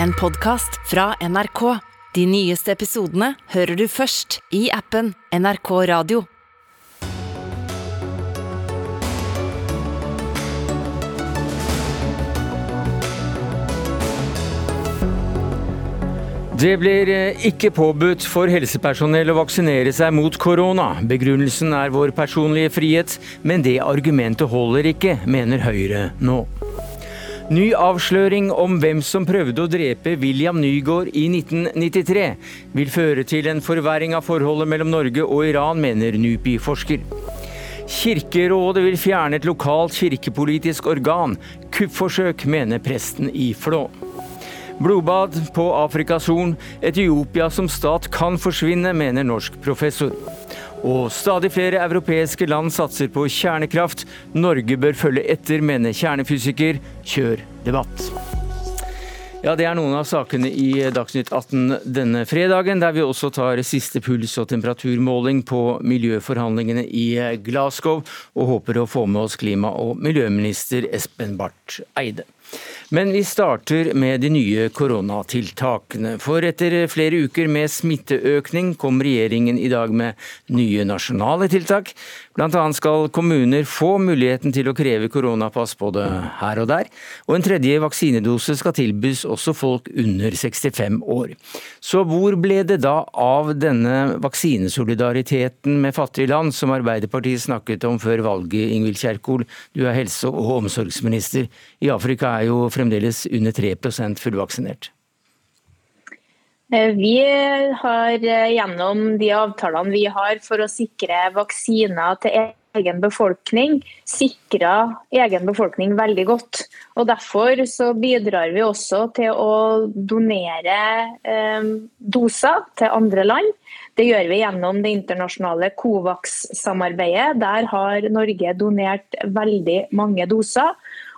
En podkast fra NRK. De nyeste episodene hører du først i appen NRK Radio. Det blir eh, ikke påbudt for helsepersonell å vaksinere seg mot korona. Begrunnelsen er vår personlige frihet, men det argumentet holder ikke, mener Høyre nå. Ny avsløring om hvem som prøvde å drepe William Nygaard i 1993, vil føre til en forverring av forholdet mellom Norge og Iran, mener NUPI-forsker. Kirkerådet vil fjerne et lokalt kirkepolitisk organ. Kuppforsøk, mener presten i Flå. Blodbad på Afrikas Horn. Etiopia som stat kan forsvinne, mener norsk professor. Og stadig flere europeiske land satser på kjernekraft. Norge bør følge etter, mener kjernefysiker. Kjør debatt. Ja, Det er noen av sakene i Dagsnytt 18 denne fredagen, der vi også tar siste puls- og temperaturmåling på miljøforhandlingene i Glasgow, og håper å få med oss klima- og miljøminister Espen Barth Eide. Men vi starter med de nye koronatiltakene. For etter flere uker med smitteøkning kom regjeringen i dag med nye nasjonale tiltak. Annet skal kommuner få muligheten til å kreve koronapass både her og der. Og en tredje vaksinedose skal tilbys også folk under 65 år. Så hvor ble det da av denne vaksinesolidariteten med fattige land som Arbeiderpartiet snakket om før valget, Ingvild Kjerkol? Du er helse- og omsorgsminister. I Afrika er jo fremdeles under 3 fullvaksinert. Vi har gjennom de avtalene vi har for å sikre vaksiner til egen befolkning, sikra egen befolkning veldig godt. Og Derfor så bidrar vi også til å donere eh, doser til andre land. Det gjør vi gjennom det internasjonale Covax-samarbeidet. Der har Norge donert veldig mange doser.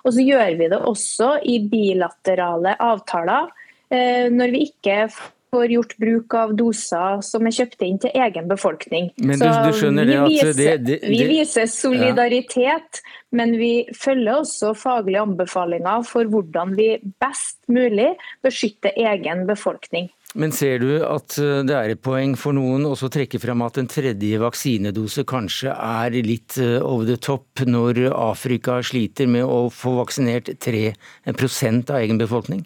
Og så gjør vi det også i bilaterale avtaler eh, når vi ikke får gjort bruk av doser som er kjøpt inn til egen befolkning. Men du, du skjønner det at viser, det, det, det, vi viser solidaritet, ja. men vi følger også faglige anbefalinger for hvordan vi best mulig beskytter egen befolkning. Men ser du at eh, det er et poeng for noen også å trekke frem at en tredje vaksinedose kanskje er litt eh, over the top når Afrika sliter med å få vaksinert 3% av egen befolkning?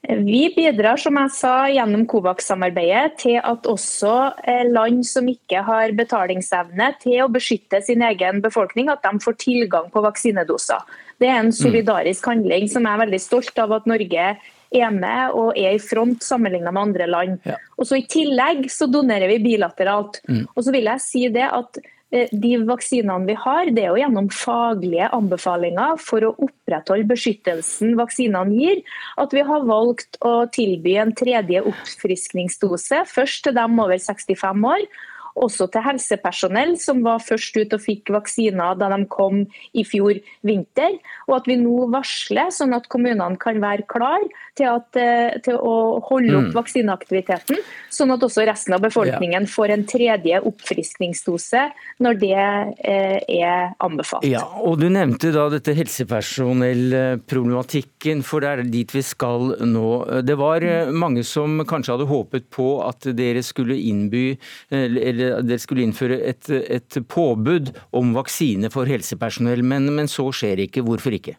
Vi bidrar som jeg sa, gjennom Covax-samarbeidet til at også eh, land som ikke har betalingsevne til å beskytte sin egen befolkning, at de får tilgang på vaksinedoser. Det er en solidarisk handling som jeg er veldig stolt av at Norge er med og er i front sammenlignet med andre land. Ja. Og så I tillegg så donerer vi bilateralt. Mm. Og så vil jeg si det at de vaksinene vi har, det er jo gjennom faglige anbefalinger for å opprettholde beskyttelsen vaksinene gir, at vi har valgt å tilby en tredje oppfriskningsdose. Først til dem over 65 år, også til helsepersonell som var først ut og fikk vaksiner da de kom i fjor vinter. Og at vi nå varsler, sånn at kommunene kan være klar til, at, til å holde opp Mm. vaksineaktiviteten. Sånn at også resten av befolkningen får en tredje oppfriskningsdose når det eh, er anbefalt. Ja, og Du nevnte da dette helsepersonellproblematikken, for det er dit vi skal nå. Det var eh, mange som kanskje hadde håpet på at dere skulle innby, eller eller dere skulle innføre et, et påbud om vaksine for helsepersonell, men, men så skjer ikke. Hvorfor ikke?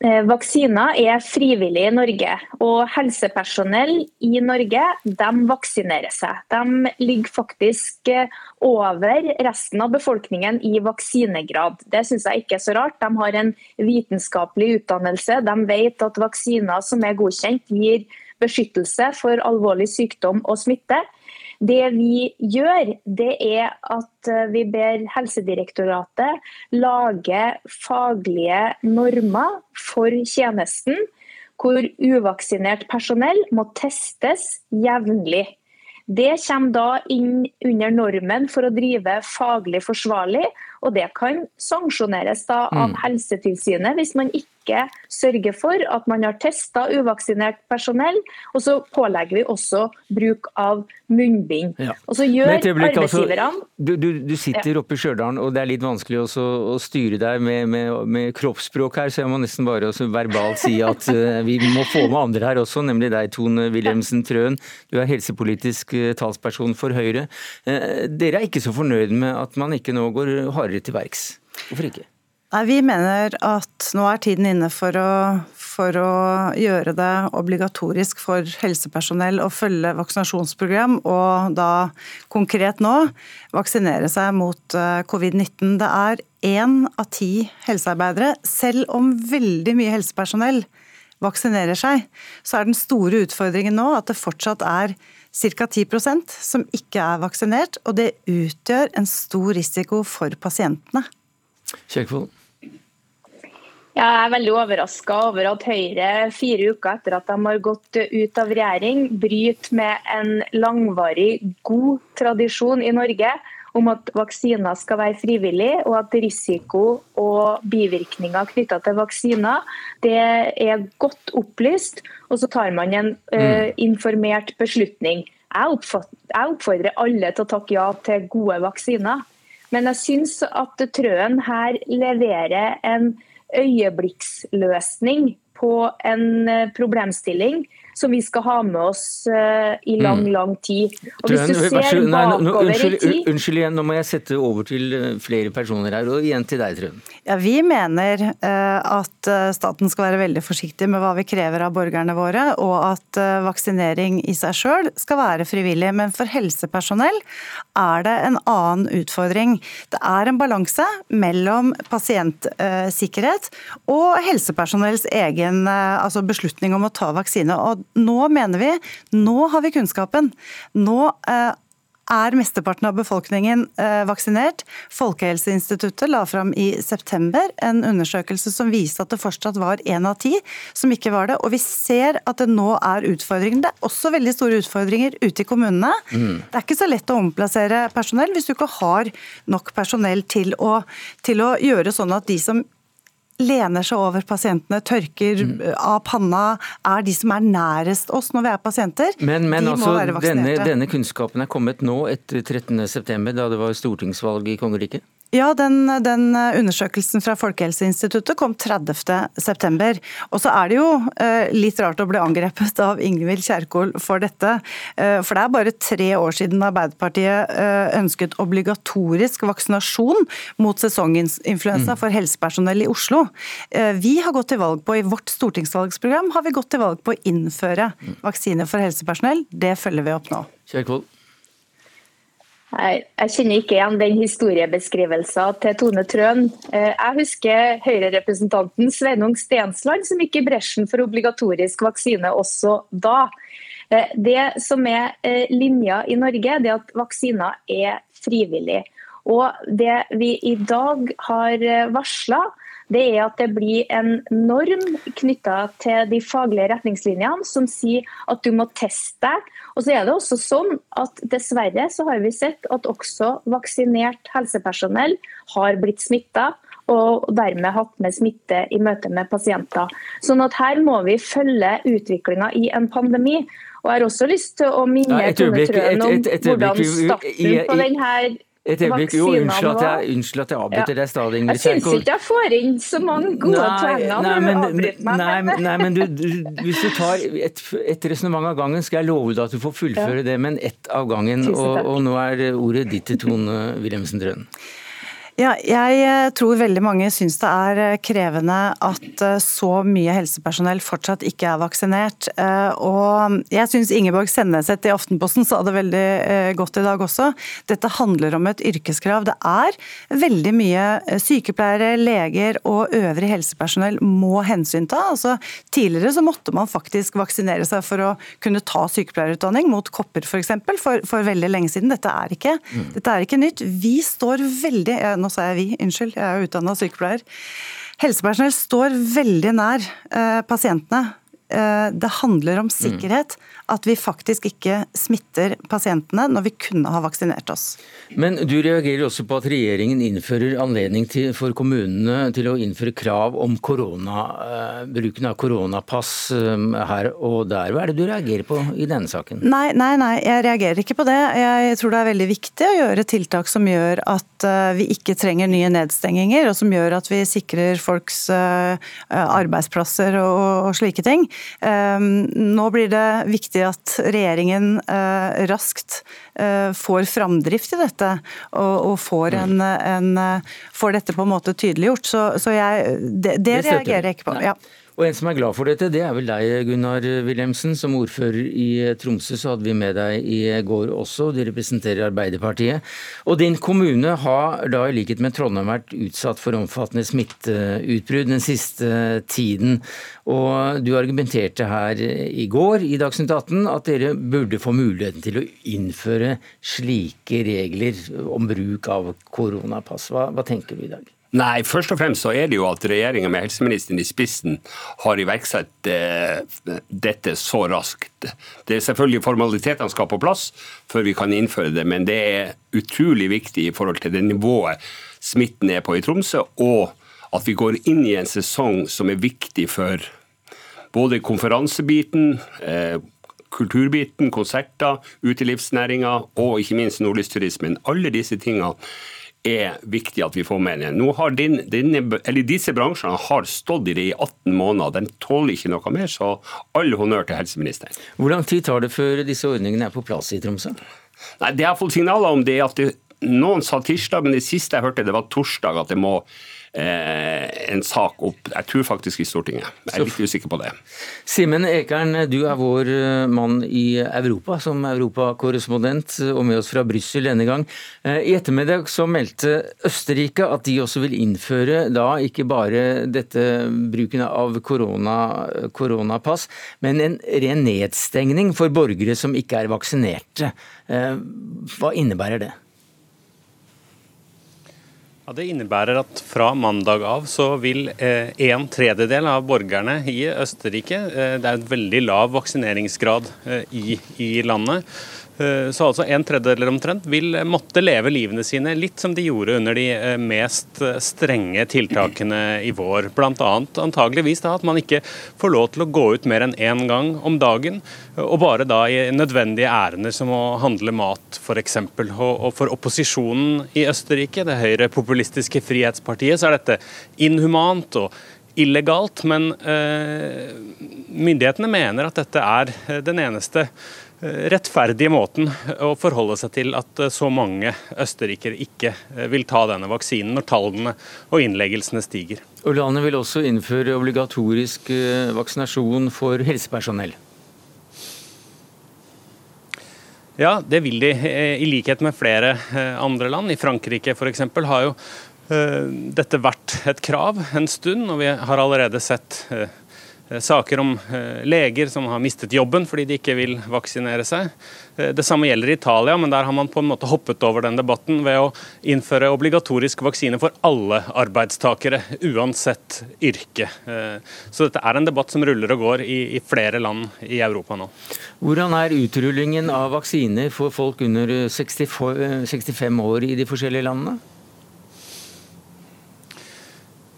Eh, Vaksiner er frivillig i Norge, og helsepersonell i Norge de vaksinerer seg. De ligger faktisk eh, over resten av befolkningen i vaksinegrad. Det syns jeg ikke er så rart. De har en vitenskapelig utdannelse. De vet at vaksiner som er godkjent, gir beskyttelse for alvorlig sykdom og smitte. Det vi gjør, det er at eh, vi ber Helsedirektoratet lage faglige normer for tjenesten, hvor uvaksinert personell må testes jevnlig. Det kommer da inn under normen for å drive faglig forsvarlig, og det kan sanksjoneres av Mm. Helsetilsynet hvis man ikke lovverket sørger for at man har testa uvaksinert personell, og så pålegger vi også bruk av munnbind. Ja. Og så gjør altså, arbeidsgiverne altså, du, du, du, sitter ja. oppe i Stjørdal, og det er litt vanskelig også, å styre deg med, med, med, kroppsspråk her, så jeg må nesten bare verbalt si at uh, vi må få med andre her også, nemlig deg, Tone Wilhelmsen Trøen. Du er helsepolitisk uh, talsperson for Høyre. Uh, dere er ikke så fornøyd med at man ikke nå går hardere til verks. Hvorfor ikke? Nei, Vi mener at nå er tiden inne for å, for å, gjøre det obligatorisk for helsepersonell å følge vaksinasjonsprogram, og da konkret nå vaksinere seg mot eh, covid-19. Det er én av ti helsearbeidere, selv om veldig mye helsepersonell vaksinerer seg, så er den store utfordringen nå at det fortsatt er ca. 10% som ikke er vaksinert, og det utgjør en stor risiko for pasientene. Kjerkvold? Jeg er veldig overraska over at Høyre fire uker etter at de har gått ut av regjering, bryter med en langvarig, god tradisjon i Norge om at vaksiner skal være frivillig, og at risiko og bivirkninger knytta til vaksiner det er godt opplyst, og så tar man en uh, informert beslutning. Jeg, oppfordrer alle til å takke ja til gode vaksiner. Men jeg syns at Trøen her leverer en øyeblikksløsning på en eh, problemstilling som vi skal ha med oss uh, i lang, mm. lang tid. Og hvis du ser bakover i tid Unnskyld igjen, nå må jeg sette over til eh, flere personer her. Og igjen til deg, Trøen. Ja, vi mener uh, at staten skal være veldig forsiktig med hva vi krever av borgerne våre, og at vaksinering i seg sjøl skal være frivillig. Men for helsepersonell er det en annen utfordring. Det er en balanse mellom pasientsikkerhet og helsepersonells egen altså beslutning om å ta vaksine. Og nå mener vi nå har vi kunnskapen. Nå eh, er mesteparten av befolkningen eh, vaksinert. Folkehelseinstituttet la fram i september en undersøkelse som viste at det fortsatt var én av ti som ikke var det. Og vi ser at det nå er utfordringer. Det er også veldig store utfordringer ute i kommunene. Mm. Det er ikke så lett å omplassere personell hvis du ikke har nok personell til å, til å gjøre sånn at de som lener seg over pasientene, tørker mm. av panna, er de som er nærest oss når vi er pasienter. Men, men altså, denne, denne, kunnskapen er kommet nå etter 13.9, da det var stortingsvalg i kongeriket? Ja, den, den, undersøkelsen fra Folkehelseinstituttet kom 30.9. Og så er det jo eh, litt rart å bli angrepet av Ingvild Kjerkol for dette. Eh, for det er bare tre år siden Arbeiderpartiet eh, ønsket obligatorisk vaksinasjon mot sesonginfluensa mm. for helsepersonell i Oslo. Vi har gått til valg på, I vårt stortingsvalgsprogram har vi gått til valg på å innføre mm. vaksine for helsepersonell. Det følger vi opp nå. Kjerkol. Jeg, jeg kjenner ikke igjen den historiebeskrivelsen til Tone Trøen. Eh, jeg husker Høyre-representanten Sveinung Stensland som gikk i bresjen for obligatorisk vaksine også da. Eh, det som er eh, linja i Norge, det er at vaksiner er frivillig. Og det vi i dag har varsla, det er at det blir en norm knytta til de faglige retningslinjene som sier at du må teste deg. Og så er det også sånn at Dessverre så har vi sett at også vaksinert helsepersonell har blitt smitta og dermed hatt med smitte i møte med pasienter. Sånn at Her må vi følge utviklinga i en pandemi. Og Jeg har også lyst til å minne ja, Tone Trøen om hvordan starten på denne et øyeblikk, jo, unnskyld at jeg, unnskyld at jeg avbryter deg stadig, Ingrid Jeg syns ikke jeg får inn så mange gode poenger når du avbryter meg. Nei, nei, men du, du, hvis du tar et, et resonnement av gangen, skal jeg love deg at du får fullføre ja. det, men ett av gangen. Og, og, nå er ordet ditt til Tone Wilhelmsen Trøen. Ja, jeg eh, tror veldig mange syns det er eh, krevende at eh, så mye helsepersonell fortsatt ikke er vaksinert. Og jeg syns Ingeborg Senneset i Aftenposten sa det veldig godt i dag også. Dette handler om et yrkeskrav. Det er veldig mye sykepleiere, leger og øvrig helsepersonell må hensynta. Altså, tidligere så måtte man faktisk vaksinere seg for å kunne ta sykepleierutdanning mot kopper f.eks. For, for, for veldig lenge siden. Dette er ikke, mm. dette er ikke nytt. Vi står veldig nå sa jeg vi, unnskyld, jeg er utdanna sykepleier. Helsepersonell står veldig nær eh, pasientene. Eh, det handler om sikkerhet. At vi faktisk ikke smitter pasientene når vi kunne ha vaksinert oss. Men du reagerer også på at regjeringen innfører anledning til, for kommunene til å innføre krav om korona, uh, bruken av koronapass um, her og der. Hva er det du reagerer på i denne saken? Nei, nei, nei, jeg reagerer ikke på det. Jeg tror det er veldig viktig å gjøre tiltak som gjør at uh, vi ikke trenger nye nedstenginger, og som gjør at vi sikrer folks arbeidsplasser og, og, slike ting. Um, nå blir det viktig at regjeringen raskt får framdrift i dette og, og får, en, en, får, dette på en måte tydeliggjort. Så, så jeg, det, det, det reagerer jeg ikke på. Ja. Og En som er glad for dette, det er vel deg, Gunnar Wilhelmsen. Som ordfører i Tromsø så hadde vi med deg i går også. Du representerer Arbeiderpartiet. Og din kommune har da i likhet med Trondheim vært utsatt for omfattende smitteutbrudd den siste tiden. Og du argumenterte her i går i Dagsnytt 18 at dere burde få muligheten til å innføre slike regler om bruk av koronapass. Hva, hva tenker du i dag? Nei, først og fremst så er det jo at regjeringa med helseministeren i spissen har iverksatt eh, dette så raskt. Det er selvfølgelig formalitetene skal på plass før vi kan innføre det, men det er utrolig viktig i forhold til det nivået smitten er på i Tromsø, og at vi går inn i en sesong som er viktig for både konferansebiten, eh, kulturbiten, konserter, utelivsnæringa og ikke minst nordlysturismen. Alle disse tingene er viktig at vi får med igjen. Nå har din, dine, disse bransjene har stått i det i 18 måneder. De tåler ikke noe mer, så all honnør til helseministeren. Hvor lang tid tar det før disse ordningene er på plass i Tromsø? Nei, Det jeg har fått signaler om, det er at det, noen sa tirsdag, men det siste jeg hørte, det var torsdag at det må en sak opp, jeg tror faktisk i Stortinget. Jeg er litt usikker på det. Simen Ekern, du er vår eh, mann i Europa som europakorrespondent, og med oss fra Brussel denne gang. Eh, I ettermiddag så meldte Østerrike at de også vil innføre da ikke bare dette bruken av korona, koronapass, men en ren nedstengning for borgere som ikke er vaksinerte. Hva innebærer det? Ja, Det innebærer at fra mandag av så vil eh, en tredjedel av borgerne i Østerrike eh, Det er en veldig lav vaksineringsgrad eh, i, i landet. Eh, så altså en tredjedel omtrent vil måtte leve livene sine litt som de gjorde under de eh, mest eh, strenge tiltakene i vår. Bl.a. antageligvis da at man ikke får lov til å gå ut mer enn én gang om dagen, og bare da i nødvendige ærender som å handle mat f.eks. Og for opposisjonen i Østerrike, det høyrepopulistiske Frihetspartiet, så er dette inhumant og illegalt, men myndighetene mener at dette er den eneste rettferdige måten å forholde seg til at eh, så mange østerrikere ikke eh, vil ta denne vaksinen når tallene og innleggelsene stiger. Og Landet vil også innføre obligatorisk eh, vaksinasjon for helsepersonell. Ja, det vil de, i likhet med flere andre land. I Frankrike f.eks. har jo dette vært et krav en stund, og vi har allerede sett saker om eh, leger som har mistet jobben fordi de ikke vil vaksinere seg. Eh, det samme gjelder Italia, men der har man på en måte hoppet over den debatten ved å innføre obligatorisk vaksine for alle arbeidstakere, uansett yrke. Så dette er en debatt som ruller og går i, flere land i Europa nå. Hvordan er utrullingen av vaksiner for folk under 65 år i de forskjellige landene?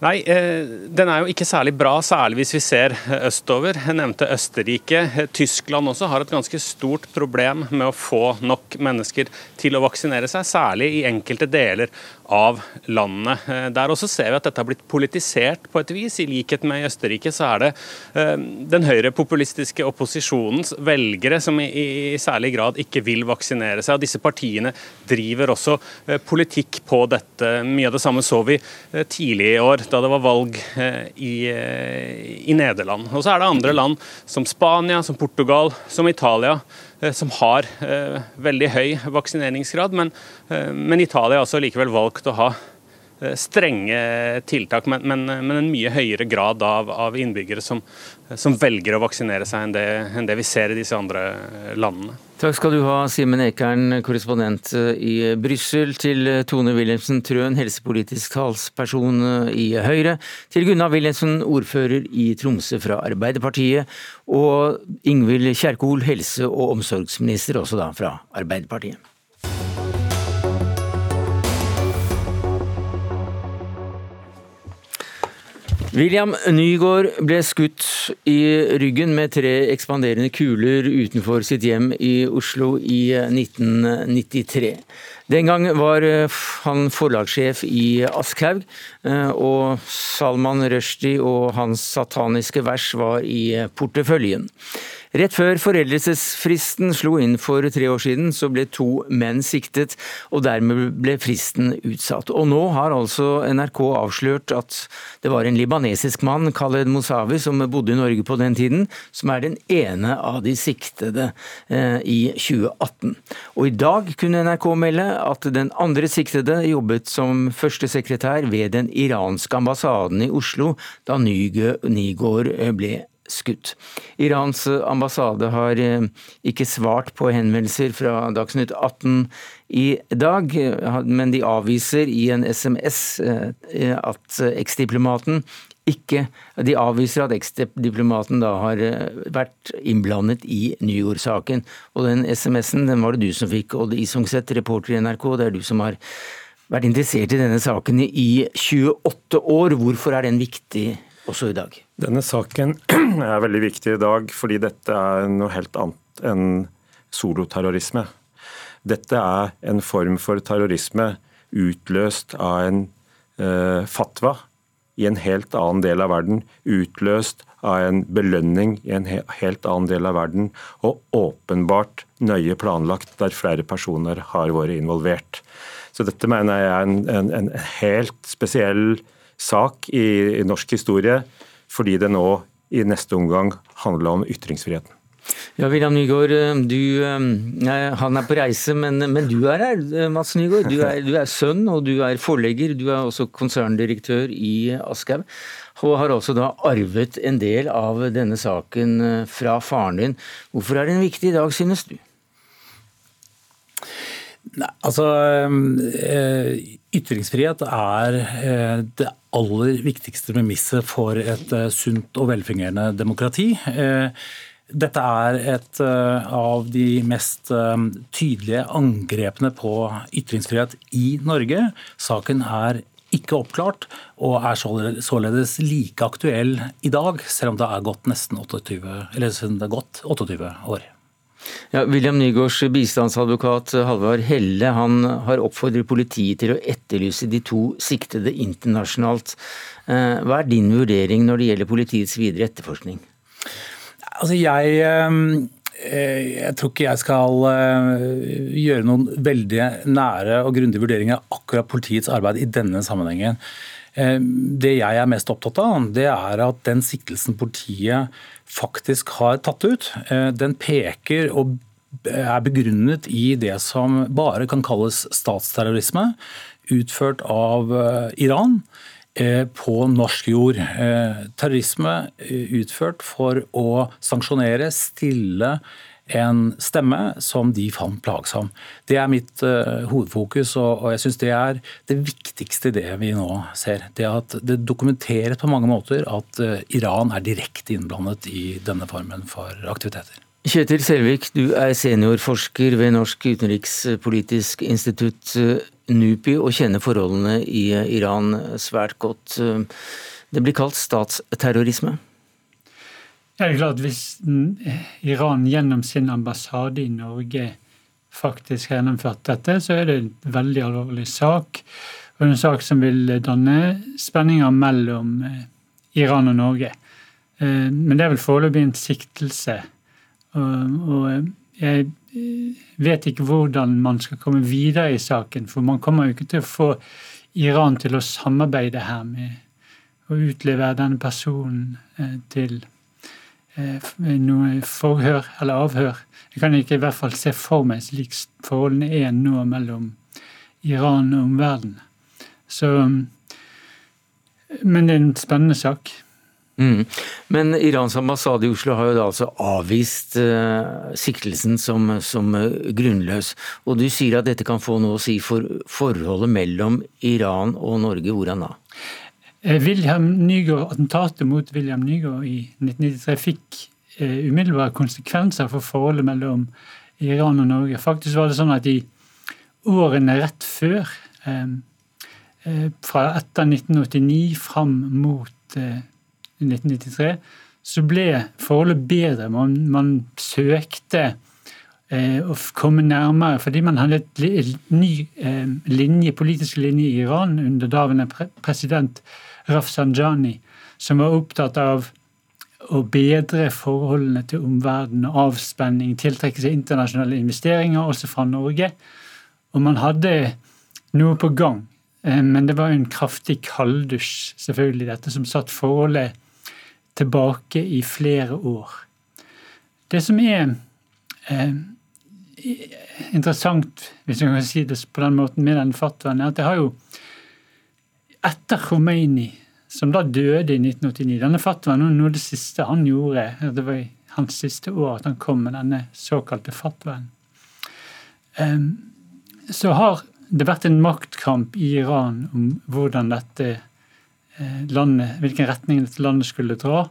Nei, eh, den er jo ikke særlig bra, særlig hvis vi ser østover. Jeg nevnte Østerrike. Tyskland også har et ganske stort problem med å få nok mennesker til å vaksinere seg, særlig i enkelte deler av landet. Eh, der også ser vi at dette har blitt politisert på et vis. I likhet med i Østerrike så er det eh, den høyrepopulistiske opposisjonens velgere som i, særlig grad ikke vil vaksinere seg. og Disse partiene driver også eh, politikk på dette. Mye av det samme så vi tidlig i år, da det var valg i, i Nederland. Og så er det andre land som Spania, som Portugal, som Italia som har eh, veldig høy vaksineringsgrad, men, eh, men Italia har altså likevel valgt å ha strenge tiltak, men, men, men, en mye høyere grad av, av innbyggere som, som, velger å vaksinere seg enn det, enn det vi ser i disse andre landene. Takk skal du ha, Simen Ekern, korrespondent eh, i Brussel, til eh, Tone Wilhelmsen Trøen, helsepolitisk talsperson eh, i Høyre, til Gunnar Wilhelmsen, ordfører i Tromsø fra Arbeiderpartiet, og Ingvild Kjerkol, helse- og omsorgsminister, også da fra Arbeiderpartiet. William Nygaard ble skutt i ryggen med tre ekspanderende kuler utenfor sitt hjem i Oslo i 1993. Den gang var eh, han forlagssjef i Aschhaug, eh, og Salman Rushdie og hans sataniske vers var i porteføljen. Rett før foreldelsesfristen slo inn for tre år siden, så ble to menn siktet, og dermed ble fristen utsatt. Og nå har altså NRK avslørt at det var en libanesisk mann, Khaled Mosawi, som bodde i Norge på den tiden, som er den ene av de siktede eh, i 2018. Og i dag kunne NRK melde at den andre siktede jobbet som førstesekretær ved den iranske ambassaden i Oslo da Nygård ble skutt. Irans ambassade har eh, ikke svart på henvendelser fra Dagsnytt 18 i dag, men de avviser i en SMS eh, at eksdiplomaten ikke De avviser at eksdiplomaten da har eh, vært innblandet i Nyjord-saken. Og den SMS-en den var det du som fikk, Odd Isungset, reporter i NRK. Det er du som har vært interessert i denne saken i 28 år. Hvorfor er den viktig også i dag? Denne saken er veldig viktig i dag fordi dette er noe helt annet enn soloterrorisme. Dette er en form for terrorisme utløst av en eh, fatwa i en helt annen del av verden, utløst av en belønning i en helt annen del av verden, og åpenbart nøye planlagt der flere personer har vært involvert. Så dette mener jeg er en, en, en helt spesiell sak i, i norsk historie, fordi det nå i neste omgang handler om ytringsfriheten. Ja, William Nygaard, eh, du, eh, han er på reise, men, men, du er her, eh, Mats Nygaard. Du er, du er, sønn, og du er forlegger. Du er også konserndirektør i Aschehoug. Og har også da arvet en del av denne saken fra faren din. Hvorfor er den viktig i dag, synes du? Nei, altså Ytringsfrihet er det aller viktigste premisset for et eh, sunt og velfungerende demokrati. Eh, dette er et eh, av de mest tydelige angrepene på ytringsfrihet i Norge. Saken er ikke oppklart, og er således like aktuell i dag, selv om det er gått nesten 28, eller det er gått 28 år. Ja, William Nygaards bistandsadvokat Halvard Helle han har oppfordret politiet til å etterlyse de to siktede internasjonalt. Eh, hva er din vurdering når det gjelder politiets videre etterforskning? Altså jeg, eh, jeg tror ikke jeg skal eh, gjøre noen veldig nære og grundige vurderinger av akkurat politiets arbeid i denne sammenhengen. Det jeg er mest opptatt av, det er at den siktelsen politiet faktisk har tatt ut, eh, den peker og er begrunnet i det som bare kan kalles statsterrorisme, utført av eh, Iran eh, på norsk jord. Terrorisme utført for å sanksjonere, stille en stemme som de fant plagsom. Det er mitt uh, hovedfokus, og, og jeg syns det er det viktigste i det vi nå ser. Det at det dokumenteres på mange måter at uh, Iran er direkte innblandet i denne formen for aktiviteter. Kjetil Selvik, du er seniorforsker ved Norsk utenrikspolitisk institutt, eh, NUPI, og kjenner forholdene i Iran svært godt. Det blir kalt statsterrorisme? Ja, det er klart Hvis Iran gjennom sin ambassade i Norge faktisk har gjennomført dette, så er det en veldig alvorlig sak. Og en sak som vil danne spenninger mellom eh, Iran og Norge. Eh, men det er vel foreløpig en siktelse. Og jeg eh, vet ikke hvordan man skal komme videre i saken, for man kommer jo ikke til å få Iran til å samarbeide her med å utlevere denne personen til Eh, noe forhør eller avhør. Jeg kan ikke i hvert fall se for meg slik forholdene er nå mellom Iran og omverdenen. Så, men det er en spennende sak. Mm. Men Irans ambassade i Oslo har jo da altså avvist uh, siktelsen som, som uh, grunnløs. Og du sier at dette kan få noe å si for forholdet mellom Iran og Norge. Hvordan da? Eh, William Nygaard, Attentatet mot William Nygaard i 1993 fikk uh, umiddelbare konsekvenser for forholdet mellom Iran og Norge. Faktisk var det sånn at i årene rett før, fra etter 1989 fram mot 1993, så ble forholdet bedre. Man, man søkte eh, å komme nærmere fordi man hadde et ny eh, linje, politisk linje i Iran under daværende pre president Rafsanjani, som var opptatt av å bedre forholdene til omverdenen, avspenning, tiltrekke seg internasjonale investeringer, også fra Norge. Og man hadde noe på gang. Eh, men det var en kraftig kalddusj, selvfølgelig, dette som satt forholdet tilbake i flere år. Det som er eh, interessant, hvis jeg kan si det på den måten, med den fatwaen, er at det har jo Etter Khomeini, som da døde i 1989 Denne fatwaen var noe av det siste han gjorde. Det var i hans siste år at han kom med denne såkalte fatwaen. Eh, så har det vært en maktkamp i Iran om hvordan dette Eh, landet, hvilken retning dette landet skulle dra.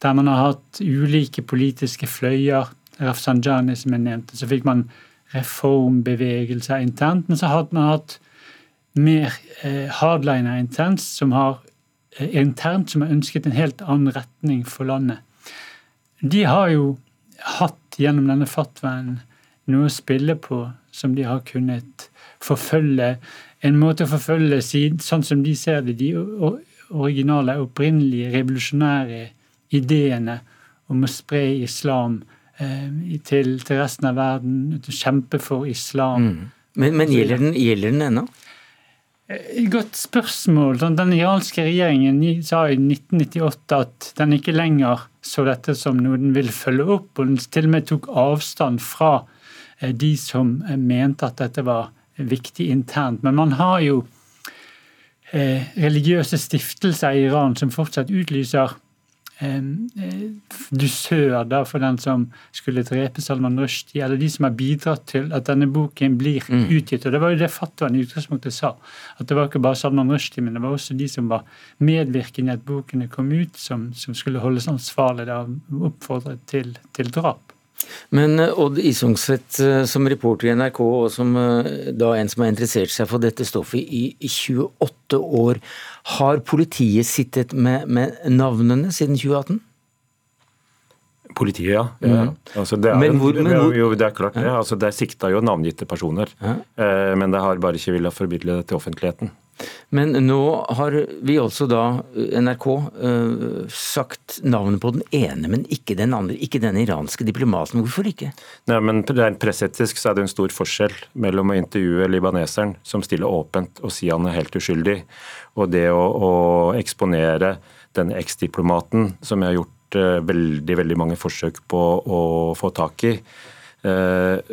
Der man har hatt ulike politiske fløyer. Rafsanjani, som jeg nevnte. Så fikk man reformbevegelser internt. Men så hadde man hatt mer eh, hardliner internt, som har eh, internt som har ønsket en helt annen retning for landet. De har jo hatt gjennom denne fatwaen noe å spille på som de har kunnet forfølge. En måte å forfølge sånn som de ser det. De originale, opprinnelige, revolusjonære ideene om å spre islam eh, til, til, resten av verden, kjempe for islam. Mm. Men, men gjelder, den, gjelder den ennå? Eh, godt spørsmål. Den iranske regjeringen sa i 1998 at den ikke lenger så dette som noe den ville følge opp, og den til og med tok avstand fra eh, de som mente at dette var viktig internt. Men man har jo Eh, religiøse stiftelser i Iran som fortsatt utlyser eh, dusør da, for den som skulle drepe Salman Rushdie, eller de som har bidratt til at denne boken blir mm. utgitt. Og Det var jo det fatwaen i utgangspunktet sa. At det var ikke bare Salman Rushdie, men det var også de som var medvirkende i at bokene kom ut, som, som skulle holdes ansvarlig da, oppfordret til, til drap. Men eh, Odd Isungset eh, som reporter i NRK, og som eh, da en som har interessert seg for dette stoffet i 28 år, har politiet sittet med, med navnene siden 2018? Politiet, ja. ja. Mm. Altså, det, er, men hvor, men hvor, jo, det er klart det. Altså, det er sikta jo navngitte personer. Ja. Men det har bare ikke villet formidle det til offentligheten. Men nå har vi også da, NRK, uh, sagt navnet på den ene, men ikke den andre. Ikke den iranske diplomaten. Hvorfor ikke? Nei, men Rent pressetisk så er det en stor forskjell mellom å intervjue libaneseren, som stiller åpent og sier han er helt uskyldig, og det å, å eksponere den eksdiplomaten, som jeg har gjort uh, veldig, veldig mange forsøk på å få tak i.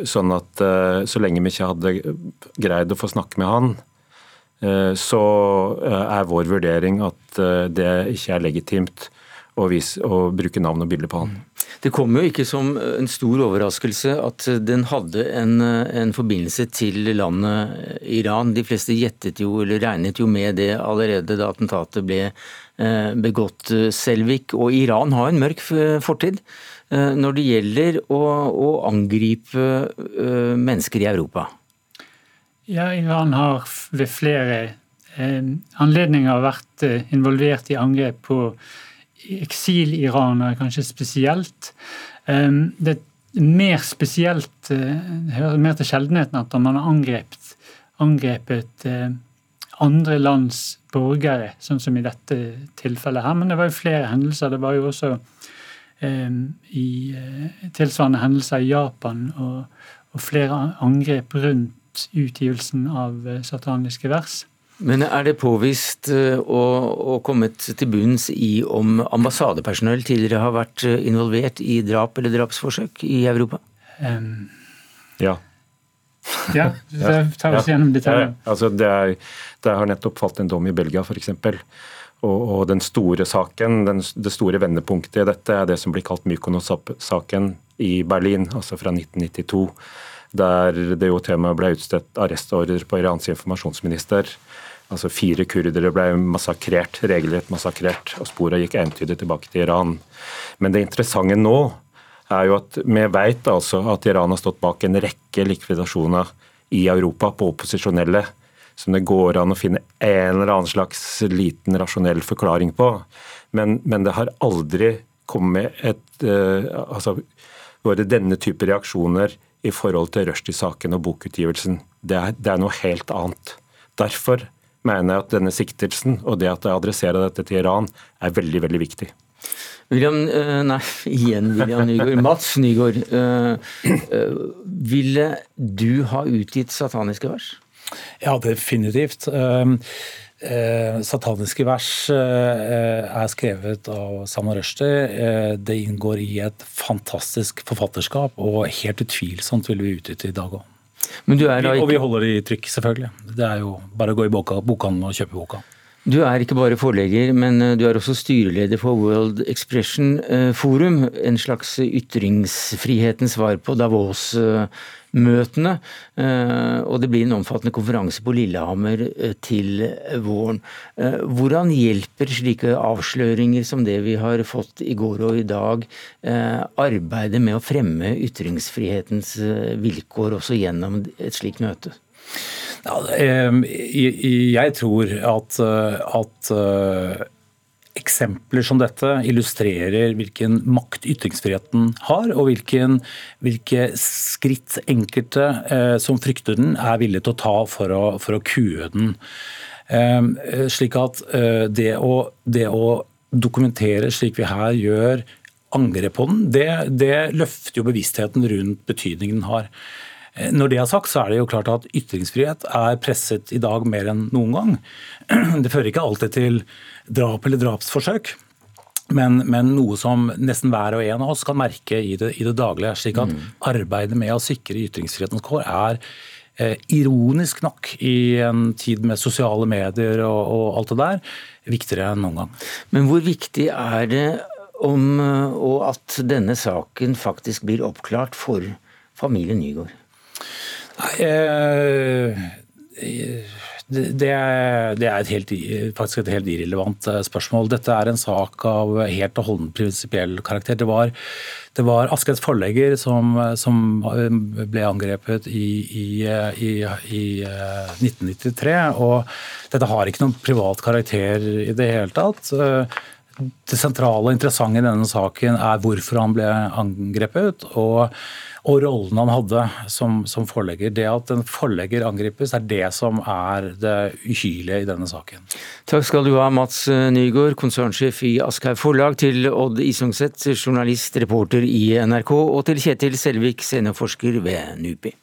Sånn at så lenge vi ikke hadde greid å få snakke med han, Eh, så eh, er vår vurdering at eh, det ikke er legitimt å, vise, å bruke navn og bilde på han. Det kom jo ikke som en stor overraskelse at den hadde en, en, forbindelse til landet Iran. De fleste gjettet jo, eller regnet jo med det allerede da attentatet ble begått. Selvik og Iran har en mørk fortid når det gjelder å, å angripe mennesker i Europa. Ja, Iran har ved flere eh, anledninger vært eh, involvert i angrep på eksiliranere, kanskje spesielt. Eh, det er mer spesielt, eh, hører mer til sjeldenheten at man har angrepet, angrepet andre lands borgere, sånn som i dette tilfellet her. Men det var jo flere hendelser. Det var jo også eh, i tilsvarende hendelser i Japan og, og flere angrep rundt utgivelsen av eh, sataniske vers. Men er det påvist eh, og, og kommet til bunns i om ambassadepersonell tidligere har vært eh, involvert i drap eller drapsforsøk i Europa? Um, ja. Ja, tar oss gjennom detaljer. Ja, altså det, er, det, har nettopp falt en dom i Belgia, f.eks. Og, og den store saken, den, det store vendepunktet i dette er det som blir kalt Mykonos-saken i Berlin, altså fra 1992. Der det jo til og med ble utstedt arrestordre på Irans informasjonsminister. Altså Fire kurdere ble massakrert, regelrett massakrert, og sporene gikk entydig tilbake til Iran. Men det interessante nå er jo at vi vet altså at Iran har stått bak en rekke likvidasjoner i Europa på opposisjonelle som det går an å finne en eller annen slags liten rasjonell forklaring på. Men, men det har aldri kommet et uh, altså, vært denne type reaksjoner i forhold til Rushdie-saken og bokutgivelsen. Det er, det er, noe helt annet. Derfor mener jeg at denne siktelsen og det at jeg adresserer dette til Iran, er veldig, veldig viktig. William, uh, nei, igjen William Nygaard. Mats Nygaard. Uh, uh, ville du ha utgitt sataniske vers? Ja, definitivt. Sataniske vers er skrevet av Salman Rushdie. Det inngår i et fantastisk forfatterskap, og helt utvilsomt vil vi utnytte i dag òg. Og vi holder det i trykk, selvfølgelig. Det er jo bare å gå i bokhandelen og kjøpe boka. Du er ikke bare forlegger, men eh, du er også styreleder for World Expression eh, Forum. En slags ytringsfrihetens svar på Davos-møtene. Eh, og det blir en omfattende konferanse på Lillehammer til våren. Hvordan hjelper slike avsløringer som det vi har fått i går og i dag, arbeidet med å fremme ytringsfrihetens vilkår også gjennom et slikt møte? Ja, jeg tror at, at eh, eksempler som dette illustrerer hvilken makt ytringsfriheten har, og hvilken, hvilke skritt enkelte eh, som frykter den, er villige til å ta for å, for å kue den. Eh, slik at eh, det å, det å, dokumentere slik vi her gjør angre på den, det, det løfter jo bevisstheten rundt betydningen den har. Eh, når det er sagt, så er det jo klart at ytringsfrihet er presset i dag mer enn noen gang. Det fører ikke alltid til drap eller drapsforsøk. Men, men, noe som nesten hver og en av oss kan merke i det, i det daglige. slik at mm. arbeidet med å sikre ytringsfrihetens kår er eh, ironisk nok i en tid med sosiale medier og, og alt det der, viktigere enn noen gang. Men hvor viktig er det om og at denne saken faktisk blir oppklart for familien Nygaard? Nei, eh, det det er et helt, faktisk et helt irrelevant eh, spørsmål. Dette er en sak av helt og holdent prinsipiell karakter. Det var, det var Askeds forlegger som, som, ble angrepet i, i, i, i, 1993. og Dette har ikke noen privat karakter i det hele tatt. Det sentrale og interessante i denne saken er hvorfor han ble angrepet. og og rollen han hadde som, som, forlegger. Det at en forlegger angripes, er det som er det uhyrlige i denne saken. Takk skal du ha, Mats Nygaard, konsernsjef i Aschehoug Forlag, til Odd Isungset, journalist, reporter i NRK, og til Kjetil Selvik, seniorforsker ved NUPI.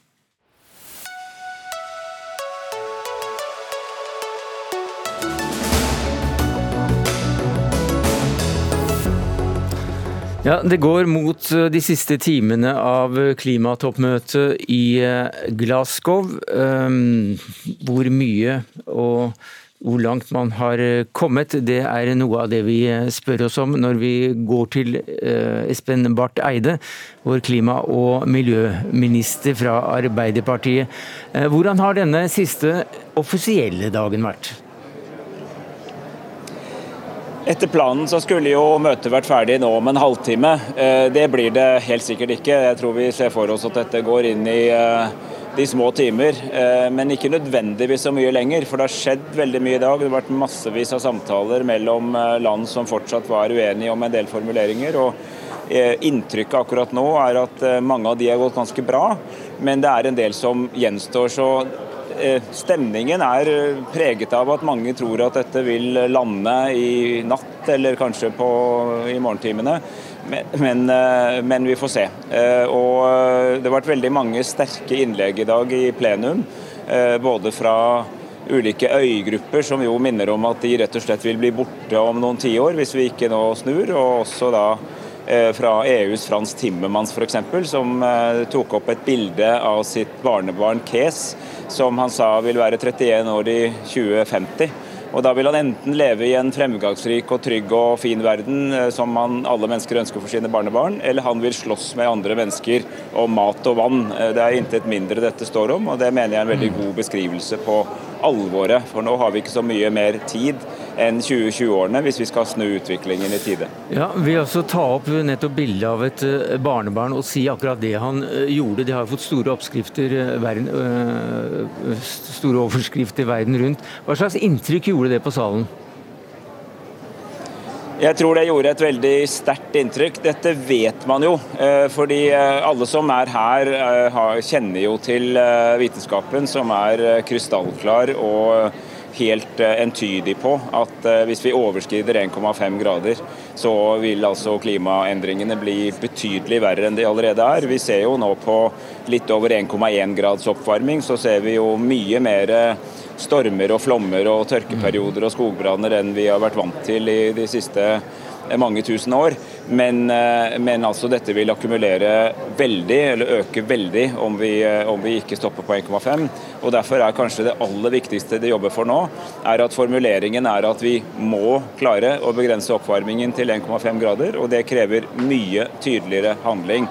Ja, Det går mot eh, de siste timene av eh, klimatoppmøtet i eh, Glasgow. Ehm, hvor mye og hvor langt man har kommet, det er noe av det vi spør oss om når vi går til Espen Barth Eide, vår klima- og miljøminister fra Arbeiderpartiet. Hvordan har denne siste offisielle dagen vært? Etter planen så skulle jo møtet vært ferdig nå om en halvtime. Eh, det blir det helt sikkert ikke. Jeg tror vi ser for oss at dette går inn i eh, de små timer, eh, men ikke nødvendigvis så mye lenger. For det har skjedd veldig mye i dag. Det har vært massevis av samtaler mellom land som fortsatt var uenige om en del formuleringer. og Inntrykket akkurat nå er at mange av de har gått ganske bra, men det er en del som gjenstår. Så stemningen er eh, preget av at mange tror at dette vil lande i natt eller kanskje på, i morgentimene. Men, men, eh, vi får se. Og det har vært veldig mange sterke innlegg i dag i plenum. Både fra ulike øygrupper som jo minner om at de rett og slett vil bli borte om noen tiår hvis vi ikke nå snur. Og også da fra EUs Frans Timmermans f.eks., som tok opp et bilde av sitt barnebarn Kes, som han sa vil være 31 år i 2050. Og Da vil han enten leve i en fremgangsrik og trygg og fin verden eh, som han, alle mennesker ønsker for sine barnebarn, eller han vil slåss med andre mennesker om mat og vann. Eh, det er intet mindre dette står om, og det mener jeg er en veldig god beskrivelse på alvoret. For nå har vi ikke så mye mer tid enn 2020-årene hvis vi skal snu utviklingen i tide. Ja, Vi også ta opp nettopp bildet av et eh, barnebarn og si akkurat det han gjorde. Det har fått store oppskrifter, verden, store overskrifter verden rundt. Hva slags inntrykk gjorde det på salen? Jeg tror det gjorde et veldig sterkt inntrykk. Dette vet man jo. Eh, fordi eh, alle som er her, eh, kjenner jo til vitenskapen, som er krystallklar og helt entydig på at hvis vi overskrider 1,5 grader, så vil altså klimaendringene bli betydelig verre enn de allerede er. Vi ser jo nå på litt over 1,1 grads oppvarming, så ser vi jo mye mer stormer og flommer og tørkeperioder og skogbranner enn vi har vært vant til i de siste eh, mange tusen år. Men, eh, men altså dette vil akkumulere veldig, eller øke veldig, om vi, eh, om vi ikke stopper på 1,5. Og Derfor er kanskje det aller viktigste de jobber for nå, er at formuleringen er at vi må klare å begrense oppvarmingen til 1,5 grader. Og det krever mye tydeligere handling.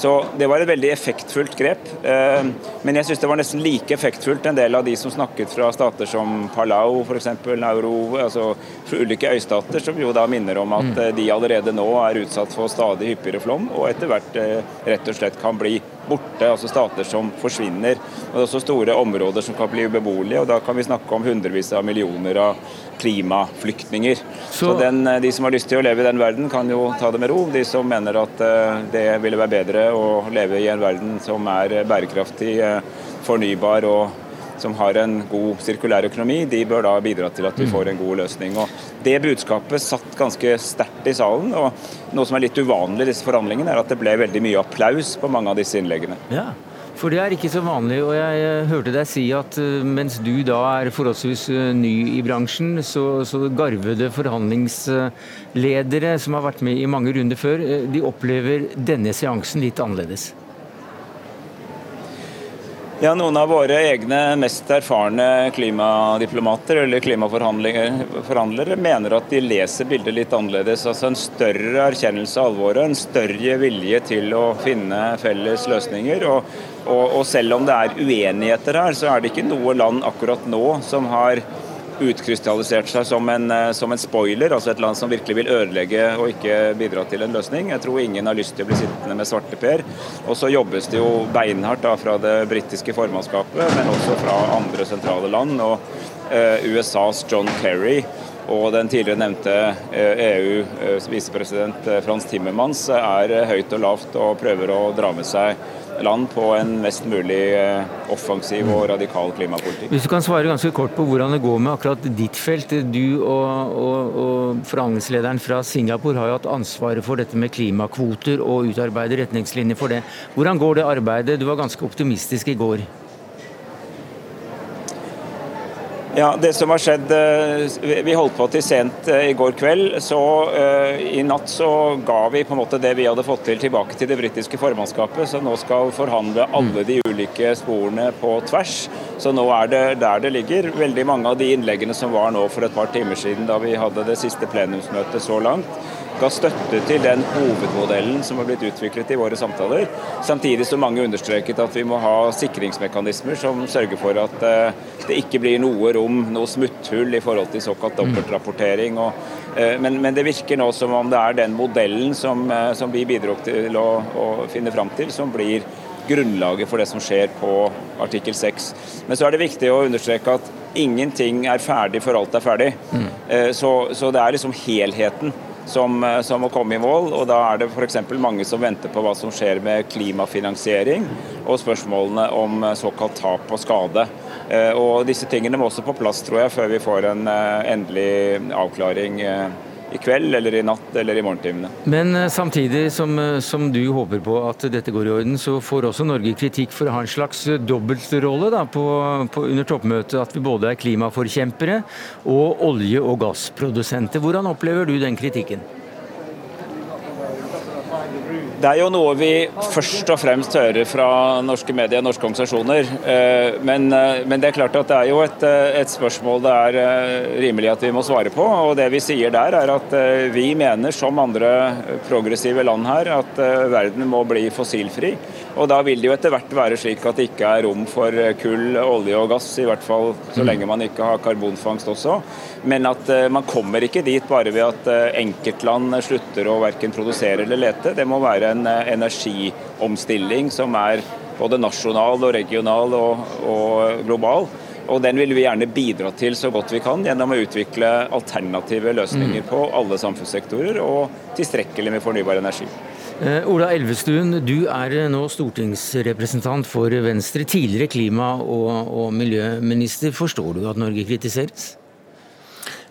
Så det var et veldig effektfullt grep. Eh, men jeg syns det var nesten like effektfullt en del av de som snakket fra stater som Palau, f.eks. Nauru, altså ulike øystater, som jo da minner om at mm. eh, de allerede nå er utsatt for stadig hyppigere flom, og etter hvert eh, rett og slett kan bli borte, altså stater som forsvinner. Og det er også store områder som kan bli ubeboelige, og da kan vi snakke om hundrevis av millioner av klimaflyktninger. Så, Så den, eh, de som har lyst til å leve i den verden, kan jo ta det med ro. De som mener at uh, det ville være bedre å leve i en verden som er bærekraftig, uh, fornybar og som har en god sirkulær økonomi, de bør da bidra til at vi mm. får en god løsning. Og det budskapet satt ganske sterkt i salen. og Noe som er litt uvanlig i disse forhandlingene, er at det ble veldig mye applaus på mange av disse innleggene. Ja. For det er ikke så vanlig, og jeg hørte deg si at eh, mens du da er forholdsvis eh, ny i bransjen, så, så garvede forhandlingsledere som har vært med i mange runder før, eh, de opplever denne seansen litt annerledes. Ja, Noen av våre egne mest erfarne klimadiplomater eller klimaforhandlere mener at de leser bildet litt annerledes. Altså En større erkjennelse av alvoret, en større vilje til å finne felles løsninger. Og, og, og selv om det er uenigheter her, så er det ikke noe land akkurat nå som har utkrystallisert seg som en, eh, som en, spoiler, altså et land som virkelig vil ødelegge og ikke bidra til en løsning. Jeg tror ingen har lyst til å bli sittende med svarteper. Og så jobbes det jo beinhardt da, fra det britiske formannskapet, men også fra andre sentrale land. og eh, USAs John Kerry og den tidligere nevnte EU-visepresident eh, e eh, Frans Timmermans er høyt og lavt og prøver å dra med seg land på en mest mulig eh, offensiv og radikal klimapolitikk. Hvis du kan svare ganske kort på hvordan det går med akkurat ditt felt. Du og, og, og forhandlingslederen fra Singapore har jo hatt ansvaret for dette med klimakvoter og utarbeider retningslinjer for det. Hvordan går det arbeidet? Du var ganske optimistisk i går. Ja, Det som har skjedd eh, Vi holdt på til sent eh, i går kveld. så uh, I natt så ga vi på en måte det vi hadde fått til tilbake til det britiske formannskapet, som nå skal forhandle alle de ulike sporene på tvers. Så nå er det der det ligger. Veldig mange av de innleggene som var nå for et par timer siden da vi hadde det siste plenumsmøtet så langt, ga støtte til den hovedmodellen som har blitt utviklet i våre samtaler. Samtidig som mange understreket at vi må ha sikringsmekanismer som sørger for at eh, det ikke blir noe rom, noe smutthull i forhold til såkalt mm. dobbeltrapportering. Eh, men, men, det virker nå som om det er den modellen som, eh, som vi bidro til å, å finne fram til, som blir grunnlaget for det som skjer på artikkel 6. Men så er det viktig å understreke at ingenting er ferdig før alt er ferdig. Mm. Så, så, det er liksom helheten som, eh, som, må komme i mål. og Da er det f.eks. mange som venter på hva som skjer med klimafinansiering og spørsmålene om eh, såkalt tap og skade. Eh, og Disse tingene må også på plass tror jeg, før vi får en endelig avklaring i kveld eller i natt eller i morgentimene. Men samtidig som, som, du håper på at dette går i orden, så får også Norge kritikk for å ha en slags dobbeltrolle da, på, på, under toppmøtet. At vi både er klimaforkjempere og olje- og gassprodusenter. Hvordan opplever du den kritikken? Det er jo noe vi først og fremst hører fra norske medier norske organisasjoner. Eh, men, eh, men, det er klart at det er jo et, eh, et, spørsmål det er rimelig at vi må svare på. Og det vi sier der er at vi mener, som andre progressive land her, at verden må bli fossilfri. Og da vil det jo etter hvert være slik at det ikke er rom for kull, olje og gass, i hvert fall så lenge man ikke har karbonfangst også. Men at man kommer ikke dit bare ved at enkeltland slutter å verken produsere eller lete. Det må være en eh, energiomstilling som er både nasjonal og regional og, og global. Og Den vil vi gjerne bidra til så godt vi kan gjennom å utvikle alternative løsninger mm. på alle samfunnssektorer og tilstrekkelig med fornybar energi. Uh, Ola Elvestuen, du er nå stortingsrepresentant for Venstre, tidligere klima- og, og miljøminister. Forstår du at Norge kritiseres?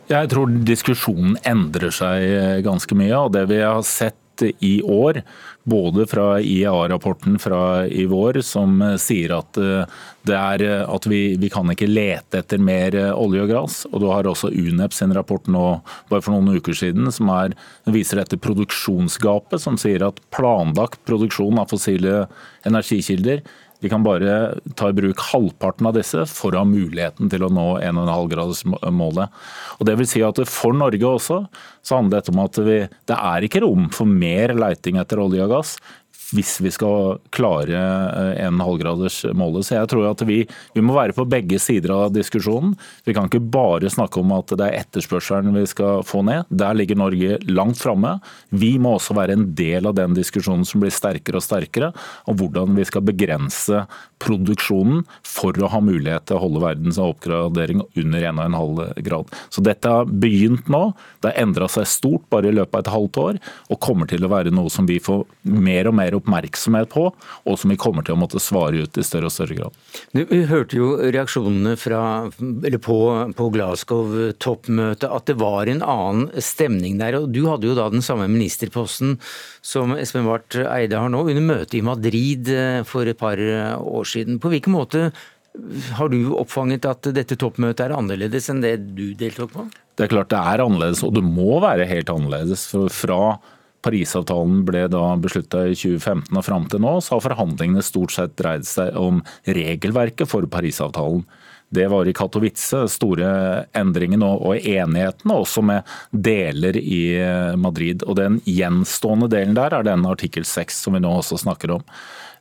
Jeg tror diskusjonen endrer seg ganske mye. og Det vi har sett i år, både fra IEA-rapporten fra i vår, som sier at, eh, er, eh, at vi, vi, kan ikke lete etter mer eh, olje og gass. Og du har også UNEP sin rapport nå bare for noen uker siden som er, viser dette produksjonsgapet, som sier at planlagt produksjon av fossile energikilder vi kan bare ta i bruk halvparten av disse for å ha muligheten til å nå 1,5-gradersmålet. Og det vil si at For Norge også så handler dette om at vi, det er ikke rom for mer leiting etter olje og gass hvis vi skal klare 1,5-gradersmålet. Eh, Så jeg tror at vi, vi, må være på begge sider av diskusjonen. Vi kan ikke bare snakke om at det er etterspørselen vi skal få ned. Der ligger Norge langt framme. Vi må også være en del av den diskusjonen som blir sterkere og sterkere, om hvordan vi skal begrense produksjonen for å ha mulighet til å holde verdens oppgradering under 1,5 grad. Så dette har begynt nå. Det har endra seg stort bare i løpet av et halvt år, og kommer til å være noe som vi får mer og mer oppmerksomhet på, og som vi kommer til å måtte svare ut i større og større grad. Du, vi hørte jo reaksjonene fra, på, på Glasgow-toppmøtet, at det var en annen stemning der. og Du hadde jo da den samme ministerposten som Espen Barth Eide har nå, under møtet i Madrid eh, for et par år siden. På hvilken måte har du oppfanget at dette toppmøtet er annerledes enn det du deltok på? Det er klart det er annerledes, og det må være helt annerledes. For fra Parisavtalen ble da beslutta i 2015 og fram til nå, så har forhandlingene stort sett dreid seg om regelverket for Parisavtalen. Det var i Katowice, store endringene og enigheten, også med deler i Madrid. Og Den gjenstående delen der er den artikkel 6 som vi nå også snakker om.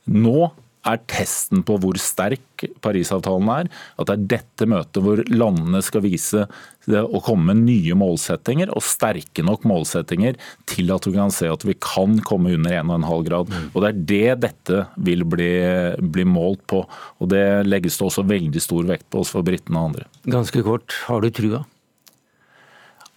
Nå er testen på hvor sterk Parisavtalen er. At det er dette møtet hvor landene skal vise å komme med nye målsettinger, og sterke nok målsettinger til at vi kan se at vi kan komme under 1,5 grad. Mm. Og Det er det dette vil bli, bli, målt på. og Det legges det også veldig stor vekt på oss for britene og andre. Ganske kort, har du trua?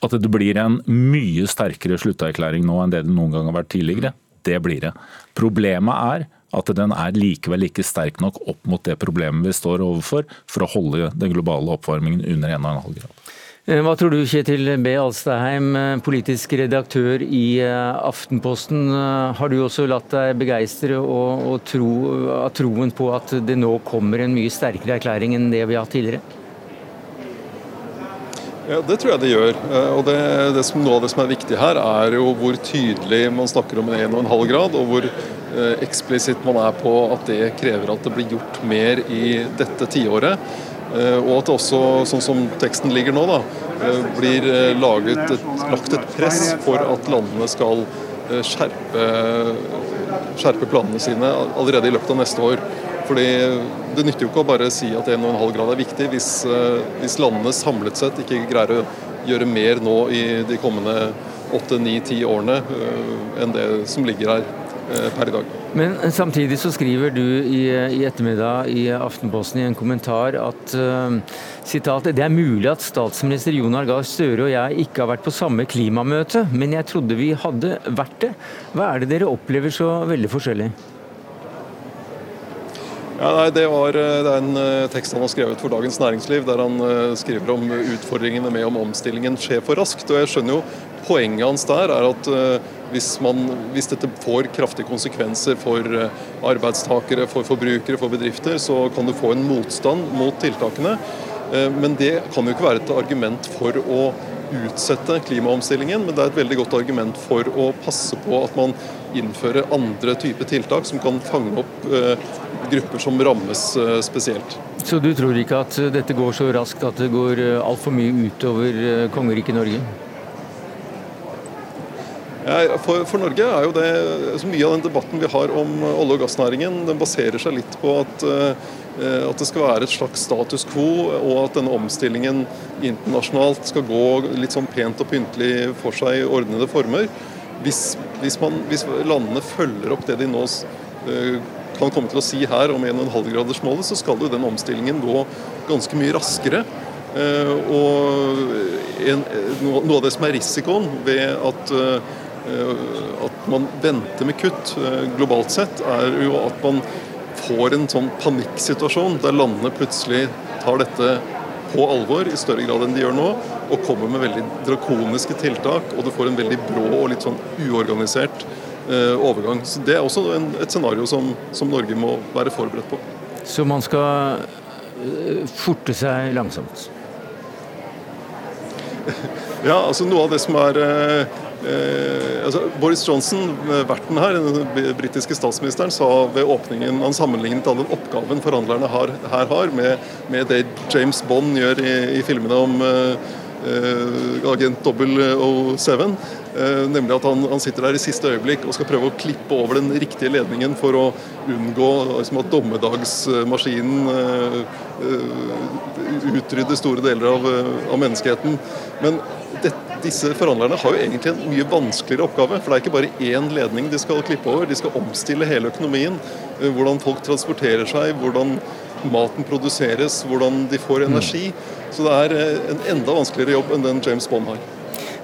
At det blir en mye sterkere slutterklæring nå enn det det noen gang har vært tidligere. Det blir det. Problemet er at den er likevel ikke sterk nok opp mot det problemet vi står overfor, for å holde den globale oppvarmingen under 1,5 grad. Eh, hva tror du, Kjetil B. Alstaheim, eh, politisk redaktør i eh, Aftenposten. Har du også latt deg begeistre og, og tro, av troen på at det nå kommer en mye sterkere erklæring enn det vi har hatt tidligere? Ja, Det tror jeg det gjør. Og det, det som, Noe av det som er viktig her, er jo hvor tydelig man snakker om en 1,5 grad, og hvor Eh, eksplisitt man er på at det krever at det blir gjort mer i dette tiåret. Eh, og at det også, sånn som teksten ligger nå, da, eh, blir et, lagt et press for at landene skal skjerpe, skjerpe planene sine allerede i løpet av neste år. Fordi Det nytter jo ikke å bare si at 1,5 grad er viktig, hvis, hvis landene samlet sett ikke greier å gjøre mer nå i de kommende 8-9-10 årene enn det som ligger her Eh, per i dag. Men samtidig så skriver du i, i ettermiddag i Aftenposten i en kommentar at sitat, det er mulig at statsminister Jonar Gahr Støre og jeg ikke har vært på samme klimamøte, men jeg trodde vi hadde vært det. Hva er det dere opplever så veldig forskjellig? Ja, nei, det, var, det er en tekst han har skrevet for Dagens Næringsliv, der han skriver om utfordringene med om omstillingen skjer for raskt. og Jeg skjønner jo poenget hans der er at hvis, man, hvis, dette får kraftige konsekvenser for eh, arbeidstakere, for forbrukere, for bedrifter, så kan du få en motstand mot tiltakene. Eh, men det kan jo ikke være et argument for å utsette klimaomstillingen, men det er et veldig godt argument for å passe på at man innføre andre typer tiltak som kan fange opp grupper som rammes spesielt. Så du tror ikke at dette går så raskt at det går altfor mye utover kongeriket Norge? For, for, Norge er jo det så Mye av den debatten vi har om olje- og gassnæringen, den baserer seg litt på at, at det skal være et slags status quo, og at denne omstillingen internasjonalt skal gå litt sånn pent og pyntelig for seg i ordnede former. Hvis, hvis, man, hvis landene følger opp det de nå uh, kan komme til å si her om 1,5-gradersmålet, så skal jo den omstillingen gå ganske mye raskere. Uh, og en, noe av det som er risikoen ved at Eh, at man venter med kutt eh, globalt sett, er jo at man får en sånn panikksituasjon der landene plutselig tar dette på alvor i større grad enn de gjør nå, og kommer med veldig drakoniske tiltak. Og du får en veldig brå og litt sånn uorganisert eh, overgang. Så Det er også en, et scenario som, som, Norge må være forberedt på. Så man skal forte seg langsomt? ja, altså noe av det som er Eh, altså Boris Johnson, eh, verten her, den britiske statsministeren, sa ved åpningen Han sammenlignet all den oppgaven forhandlerne har, her har, med, med, det James Bond gjør i, i filmene om eh, eh agent 007. Eh, nemlig at han, han, sitter der i siste øyeblikk og skal prøve å klippe over den riktige ledningen for å unngå liksom, at dommedagsmaskinen eh, utrydder store deler av, av menneskeheten. Men disse forhandlerne har jo egentlig en mye vanskeligere oppgave. For det er ikke bare én ledning de skal klippe over, de skal omstille hele økonomien. Eh, hvordan folk transporterer seg, hvordan maten produseres, hvordan de får energi. Så det er eh, en enda vanskeligere jobb enn den James Bond har.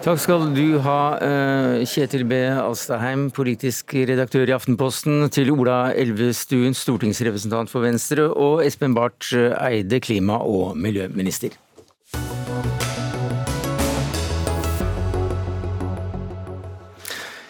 Takk skal du ha, eh, Kjetil B. Alstaheim, politisk redaktør i Aftenposten, til Ola Elvestuen, stortingsrepresentant for Venstre, og Espen Barth Eide, klima- og miljøminister.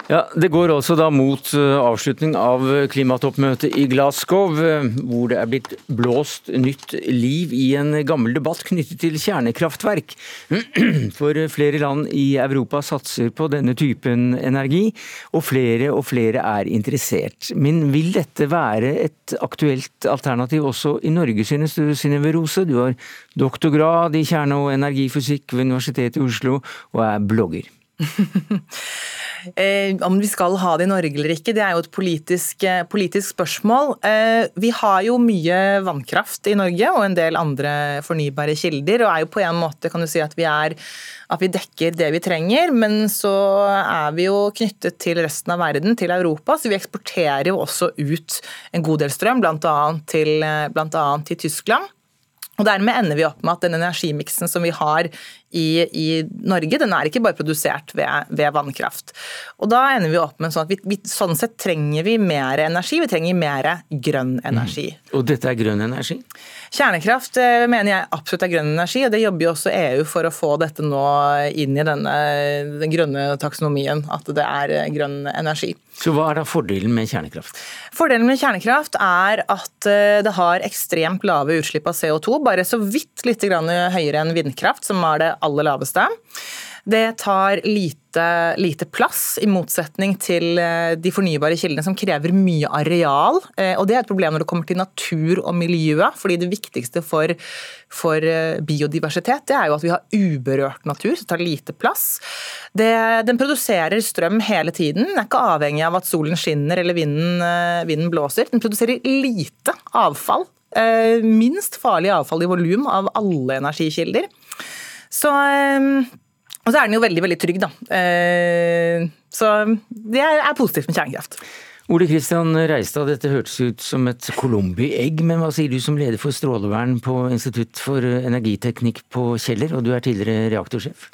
Ja, Det går altså da mot eh, avslutning av klimatoppmøtet i Glasgow, eh, hvor det er blitt blåst nytt liv i en gammel debatt knyttet til kjernekraftverk. For flere land i Europa satser på denne typen energi, og flere og flere er interessert. Men vil dette være et aktuelt alternativ også i Norge, synes du, Synnøve Rose? Du har doktorgrad i kjerne- og energifysikk ved Universitetet i Oslo, og er blogger. Eh, om vi skal ha det i Norge eller ikke, det er jo et politisk, eh, politisk, spørsmål. Eh, vi har jo mye vannkraft i Norge og en del andre fornybare kilder. og er jo på en måte kan du si at vi, er, at vi dekker det vi trenger, men så er vi jo knyttet til resten av verden, til Europa. Så vi eksporterer jo også ut en god del strøm, bl.a. Til, blant til Tyskland. Og Dermed ender vi opp med at den energimiksen som vi har i, i, Norge, den er ikke bare produsert ved, ved, vannkraft. Og Da ender vi opp med sånn at vi, vi, sånn sett trenger vi mer energi. Vi trenger mer grønn energi. Mm. Og dette er grønn energi? Kjernekraft eh, mener jeg absolutt er grønn energi, og det jobber jo også EU for å få dette nå inn i denne, den grønne taksonomien, at det er eh, grønn energi. Så hva er da fordelen med kjernekraft? Fordelen med kjernekraft er at eh, det har ekstremt lave utslipp av CO2, bare så vidt litt høyere enn vindkraft, som er det aller laveste. Det tar lite, lite, plass, i motsetning til eh, de fornybare kildene som krever mye areal. Eh, og Det er et problem når det kommer til natur og miljøet. fordi det viktigste for, for eh, biodiversitet det er jo at vi har uberørt natur, som tar lite plass. Det, den produserer strøm hele tiden. Den er ikke avhengig av at solen skinner eller vinden, vinden blåser. Den produserer lite avfall. Minst farlig avfall i volum av alle energikilder. Så og så er den jo veldig veldig trygg, da. Eh, så det er positivt med kjernekraft. Ole Kristian Reistad, dette hørtes ut som et colombi-egg, men hva sier du som leder for strålevern på Institutt for energiteknikk på Kjeller, og du er tidligere reaktorsjef?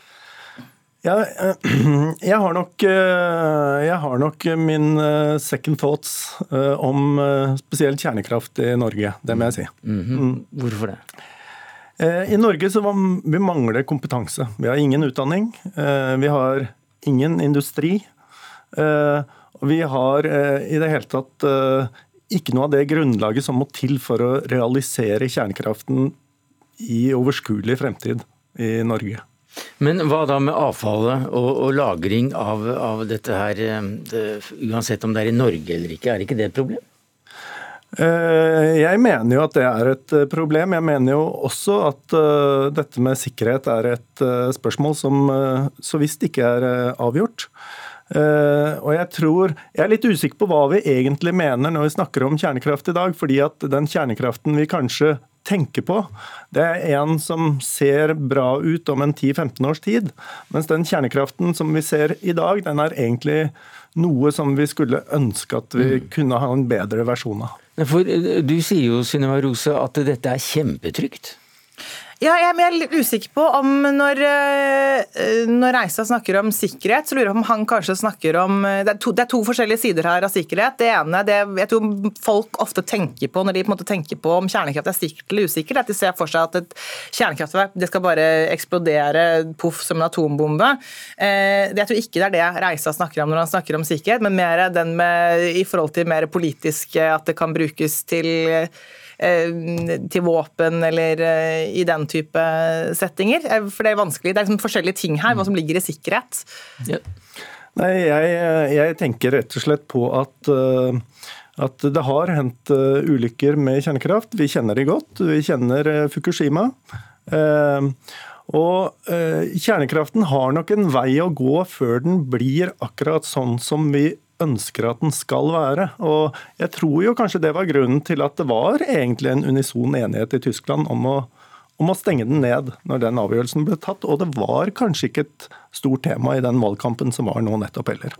Ja, eh, jeg har, nok, eh, jeg har nok min second thoughts om spesielt kjernekraft i Norge, det må jeg si. Mm -hmm. Hvorfor det? Eh, I Norge så vi mangler kompetanse. Vi har ingen utdanning. Eh, vi har ingen industri. Eh, vi har i det hele tatt ikke noe av det grunnlaget som må til for å realisere kjernekraften i overskuelig fremtid i Norge. Men hva da med avfallet og, og lagring av, av, dette her, det, uansett om det er i Norge eller ikke, er ikke det et problem? Eh, jeg mener jo at det er et eh, problem. Jeg mener jo også at dette med sikkerhet er et spørsmål som så visst ikke er avgjort. Og jeg tror Jeg er litt usikker på hva vi egentlig mener når vi snakker om kjernekraft i dag. fordi at den kjernekraften vi kanskje tenker på, det er en som ser bra ut om en 10-15 års tid. Mens den kjernekraften som vi ser i dag, den er egentlig noe som vi skulle ønske at vi mm. kunne ha en bedre versjon av. For eh, Du sier jo Synnøve Rose, at dette er kjempetrygt. Ja, jeg er litt usikker på om når, eh, når Reisa snakker om sikkerhet, så lurer jeg på om han kanskje snakker om det er, to, det er to forskjellige sider her av sikkerhet. Det ene det jeg tror folk ofte tenker på når de på en måte tenker på om kjernekraft er sikkert eller usikkert, at de ser for seg at et kjernekraftverk det skal bare eksplodere poff som en atombombe. Eh, jeg tror ikke det er det Reisa snakker om når han snakker om sikkerhet, men mer den med, i forhold til mer politisk at det kan brukes til Eh, til våpen eller eh, i den type settinger? Eh, for det er vanskelig. Det er liksom forskjellige ting her, hva som ligger i sikkerhet. Ja. Nei, jeg, jeg, tenker rett og slett på at, at det har hendt ulykker med kjernekraft. Vi kjenner de godt. Vi kjenner Fukushima. Og kjernekraften har nok en vei å gå før den blir akkurat sånn som vi ønsker at den skal være. Og jeg tror jo kanskje det var grunnen til at det var egentlig en unison enighet i Tyskland om å, om å stenge den ned når den avgjørelsen ble tatt. Og det var kanskje ikke et stort tema i den valgkampen som var nå nettopp heller.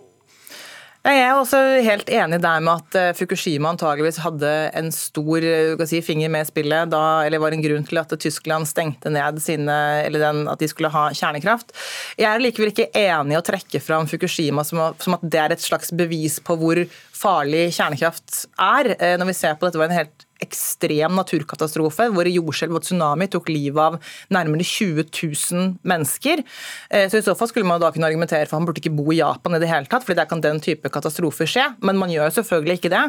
Jeg er også helt enig der med at eh, Fukushima antageligvis hadde en stor eh, si, finger med i spillet, da, eller var en grunn til at Tyskland stengte ned sine, eller den, at de skulle ha kjernekraft. Jeg er likevel ikke enig i å trekke fram Fukushima som, som, at det er et slags bevis på hvor farlig kjernekraft er. Eh, når vi ser på dette var en helt ekstrem naturkatastrofe hvor jordskjelv og tsunami tok livet av nærmere 20 000 mennesker. Eh, så I så fall skulle man da kunne argumentere for at han burde ikke bo i Japan i det hele tatt, fordi der kan den type katastrofer skje, men man gjør selvfølgelig ikke det.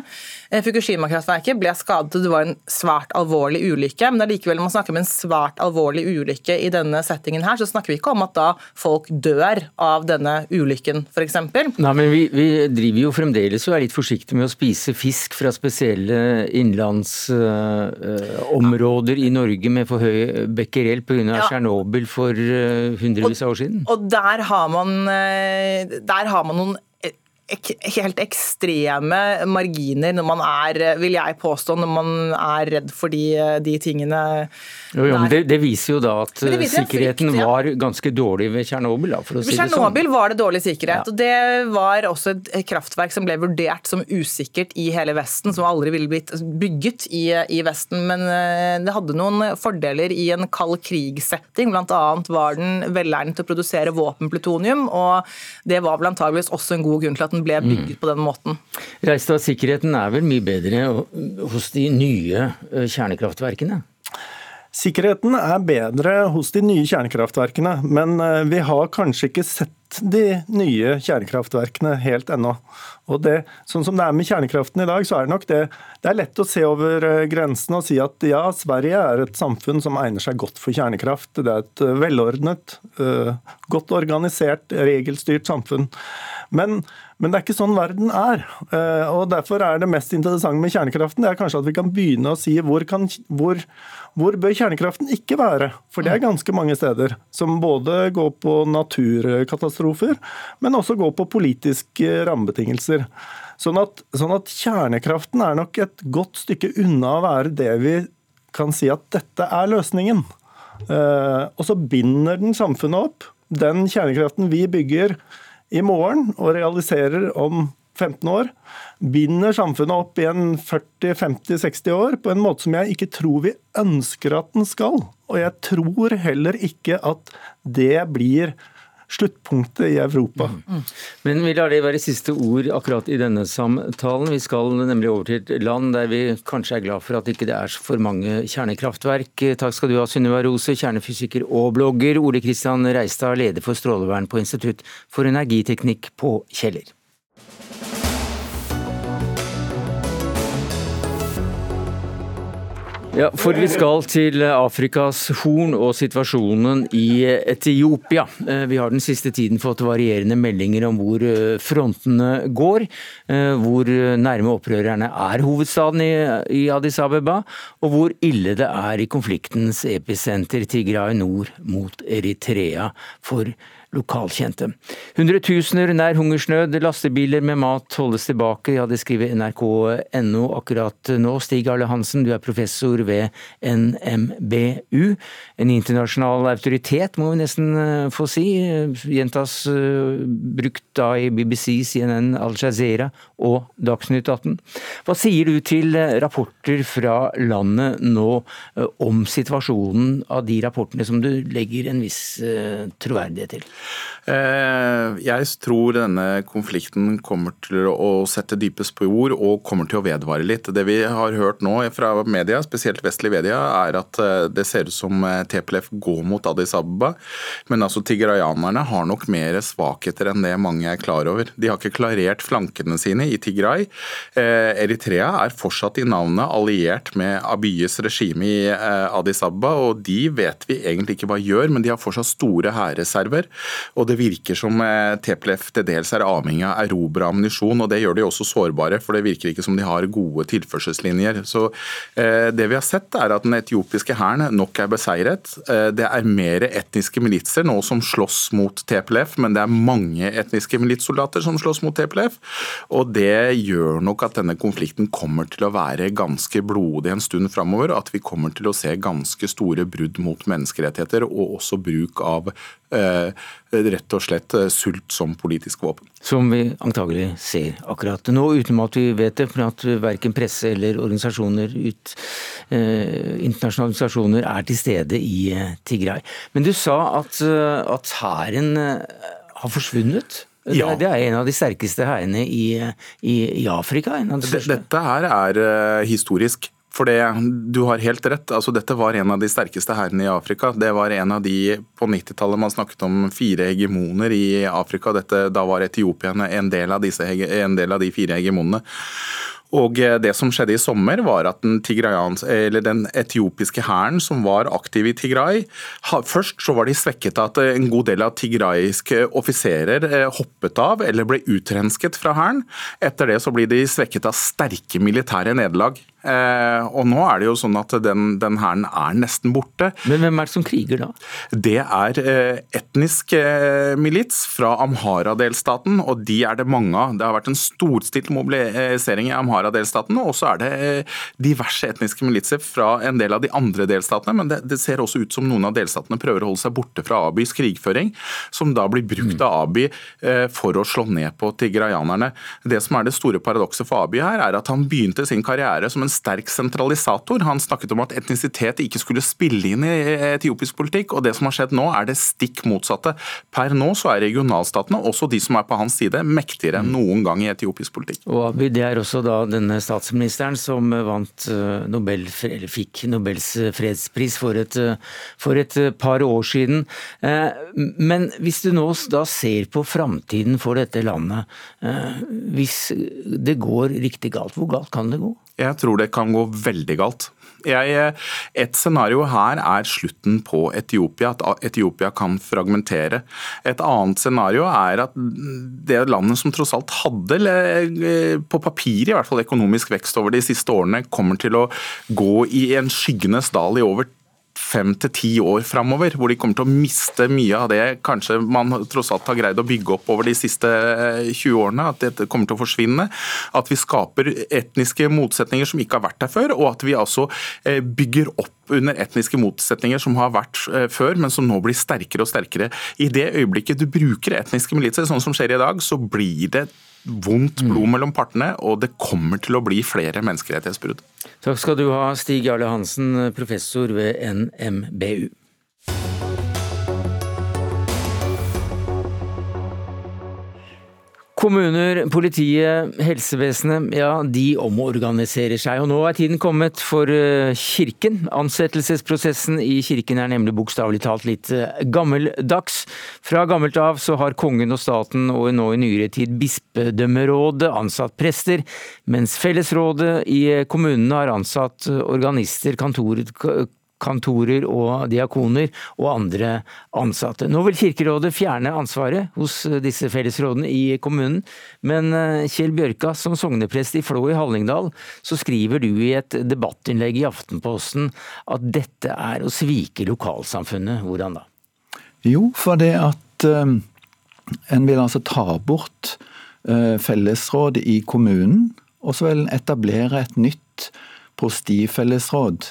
Eh, Fukushima-kraftverket ble skadet, og det var en svært alvorlig ulykke, men likevel når man snakker om en svært alvorlig ulykke i denne settingen her, så snakker vi ikke om at da folk dør av denne ulykken, f.eks. Nei, men vi, vi driver jo fremdeles og er litt forsiktige med å spise fisk fra spesielle innlands områder i Norge med for høy becquerel pga. Ja. Tsjernobyl for eh, hundrevis av år siden? Og der har man, eh, der har man noen helt ekstreme marginer når man er, vil jeg påstå, når man er redd for de, de tingene. Jo, jo, det, det, viser jo da at sikkerheten frykt, ja. var ganske dårlig ved Tsjernobyl. Å si Tsjernobyl sånn. var det dårlig sikkerhet. Ja. og Det var også et kraftverk som ble vurdert som usikkert i hele Vesten, som aldri ville blitt bygget i, i Vesten. Men eh, det hadde noen fordeler i en kald krig-setting. Blant annet var den velegnet til å produsere våpenplutonium, og det var vel antageligvis også en god grunn til at den ble bygget mm. på den måten. Reistad, sikkerheten er vel mye bedre hos de nye eh, kjernekraftverkene? Sikkerheten er bedre hos de nye kjernekraftverkene, men eh, vi har kanskje ikke sett de nye kjernekraftverkene helt ennå. Og det, sånn som det er med kjernekraften i dag, så er det nok det Det er lett å se over eh, grensen og si at ja, Sverige er et samfunn som egner seg godt for kjernekraft. Det er et velordnet, godt organisert, regelstyrt samfunn. Men men det er ikke sånn verden er. Eh, og Derfor er det mest interessante med kjernekraften det er kanskje at vi kan begynne å si hvor, kan, hvor, hvor bør kjernekraften ikke være? For det er ganske mange steder som både går på naturkatastrofer, men også går på politiske rammebetingelser. Sånn at, sånn at kjernekraften er nok et godt stykke unna å være det vi kan si at dette er løsningen. Eh, og så binder den samfunnet opp. Den kjernekraften vi bygger, i morgen og realiserer om 15 år, binder samfunnet opp i en 40-50-60 år på en måte som jeg ikke tror vi ønsker at den skal. Og jeg tror heller ikke at det blir sluttpunktet i Europa. Mm. Men vi lar det være siste ord akkurat i denne samtalen. Vi skal nemlig over til et land der vi kanskje er glad for at ikke det er for mange kjernekraftverk. Takk skal du ha, Synnøve Rose, kjernefysiker og blogger. Ole Kristian Reistad, leder for strålevern på Institutt for energiteknikk på Kjeller. Ja, for vi skal til Afrikas Horn og situasjonen i Etiopia. Eh, vi har den siste tiden fått varierende meldinger om hvor eh, frontene går. Eh, hvor nærme opprørerne er hovedstaden i Addis Abeba, og hvor ille det er i konfliktens episenter Tigray nord mot Eritrea for lokalkjente. Hundretusener nær hungersnød, lastebiler med mat holdes tilbake, ja det skriver nrk.no akkurat nå. Stig Arle Hansen, du er professor ved NMBU. En internasjonal autoritet, må vi nesten eh, få si. Gjentas eh, brukt da i BBC, CNN, Al Jazeera og Dagsnytt 18. Hva sier du til eh, rapporter fra landet nå om situasjonen av de rapportene som du legger en viss troverdighet til? Jeg tror denne konflikten kommer til å sette dype spor og kommer til å vedvare litt. Det vi har hørt nå fra media, spesielt vestlige media, er at det ser ut som TPLF går mot Addis Ababa. Men altså tigrayanerne har nok mer svakheter enn det mange er klar over. De har ikke klarert flankene sine i Tigray. Eritrea er fortsatt i navnet alliert med Abyes regime i Addis Ababa, og de vet vi egentlig ikke hva gjør, men de har fortsatt store hærreserver. Og det virker som eh, TPLF til dels er avhengig av erobra ammunisjon, og det gjør de også sårbare, for det virker ikke som de har gode tilførselslinjer. Så eh, det vi har sett, er at den etiopiske hæren nok er beseiret. Eh, det er mer etniske militser nå som slåss mot TPLF, men det er mange etniske militssoldater som slåss mot TPLF. Og det gjør nok at denne konflikten kommer til å være ganske blodig en stund framover, at vi kommer til å se ganske store brudd mot menneskerettigheter og også bruk av rett og slett eh, sult som politisk våpen. Som vi antagelig ser akkurat nå, uten at vi vet det. For at verken presse eller organisasjoner ut, eh, internasjonale organisasjoner er til stede i eh, Tigray. Men du sa at, eh, at hæren eh, har forsvunnet? Ja. Det er en av de sterkeste hærene i, i, i, Afrika? Dette her er historisk. For det, du har helt rett. altså Dette var en av de sterkeste hærene i Afrika. Det var en av de på 90-tallet man snakket om fire hegemoner i Afrika. Dette, da var etiopierne en del av, disse, en del av de fire hegemonene. Og eh, Det som skjedde i sommer, var at den, den etiopiske hæren som var aktiv i Tigray Først så var de svekket av at en god del av tigraiske offiserer eh, hoppet av eller ble utrensket fra hæren. Etter det så blir de svekket av sterke militære nederlag. Eh, og nå er det jo sånn at den, den hæren er nesten borte. Men hvem er det som kriger da? Det er eh, etnisk eh, milits fra Amhara-delstaten, og de er det mange av. Det har vært en storstilt mobilisering i Amhara-delstaten, og så er det diverse etniske militser fra en del av de andre delstatene, men det, det, ser også ut som noen av delstatene prøver å holde seg borte fra Abis krigføring, som da blir brukt av Abi for å slå ned på tigrayanerne. Det som er det store paradokset for Abi her, er at han begynte sin karriere som en sterk sentralisator. Han snakket om at etnisitet ikke skulle spille inn i etiopisk politikk, og det som har skjedd nå er det stikk motsatte. Per nå så er regionalstatene, også de som er på hans side, mektigere enn noen gang i etiopisk politikk. Og Abiy, Det er også da denne statsministeren som vant eh, Nobel, eller fikk Nobels fredspris for et, eh, for et eh, par år siden. Men hvis du nå da ser på framtiden for dette landet, hvis det går riktig galt, hvor galt kan det gå? Jeg tror det kan gå veldig galt. Jeg, et scenario her er slutten på Etiopia, at Etiopia kan fragmentere. Et annet scenario er at det landet som tross alt hadde, på papir i hvert fall økonomisk vekst over de siste årene, kommer til å gå i en skyggenes dal i over fem til ti år framover, hvor de kommer til å miste mye av det kanskje man tross alt har greid å bygge opp over de siste 20 eh, årene. At dette kommer til å forsvinne. At vi skaper etniske motsetninger som ikke har vært der før, og at vi altså eh, bygger opp under etniske motsetninger som har vært eh, før, men som nå blir sterkere og sterkere. I det øyeblikket du bruker etniske militser, sånn som skjer i dag, så blir det vondt blod mellom partene, og det kommer til å bli flere menneskerettighetsbrudd. Takk skal du ha, Stig Jarle Hansen, professor ved NMBU. Kommuner, politiet, helsevesenet, ja, de omorganiserer seg. Og nå er tiden kommet for eh, Kirken. Ansettelsesprosessen i Kirken er nemlig bokstavelig talt litt eh, gammeldags. Fra gammelt av så har kongen og staten, og nå i nyere tid bispedømmerådet, ansatt prester, mens fellesrådet i kommunene har ansatt organister, kantorer, kantorer og diakoner og andre ansatte. Nå vil Kirkerådet fjerne ansvaret hos disse fellesrådene i kommunen, men eh, Kjell Bjørka, som sogneprest i Flå i Hallingdal, så skriver du i et debattinnlegg i Aftenposten at dette er å svike lokalsamfunnet. Hvordan da? Jo, for det at um, en vil altså ta bort uh, fellesrådet i kommunen, og så vil en etablere et nytt prostifellesråd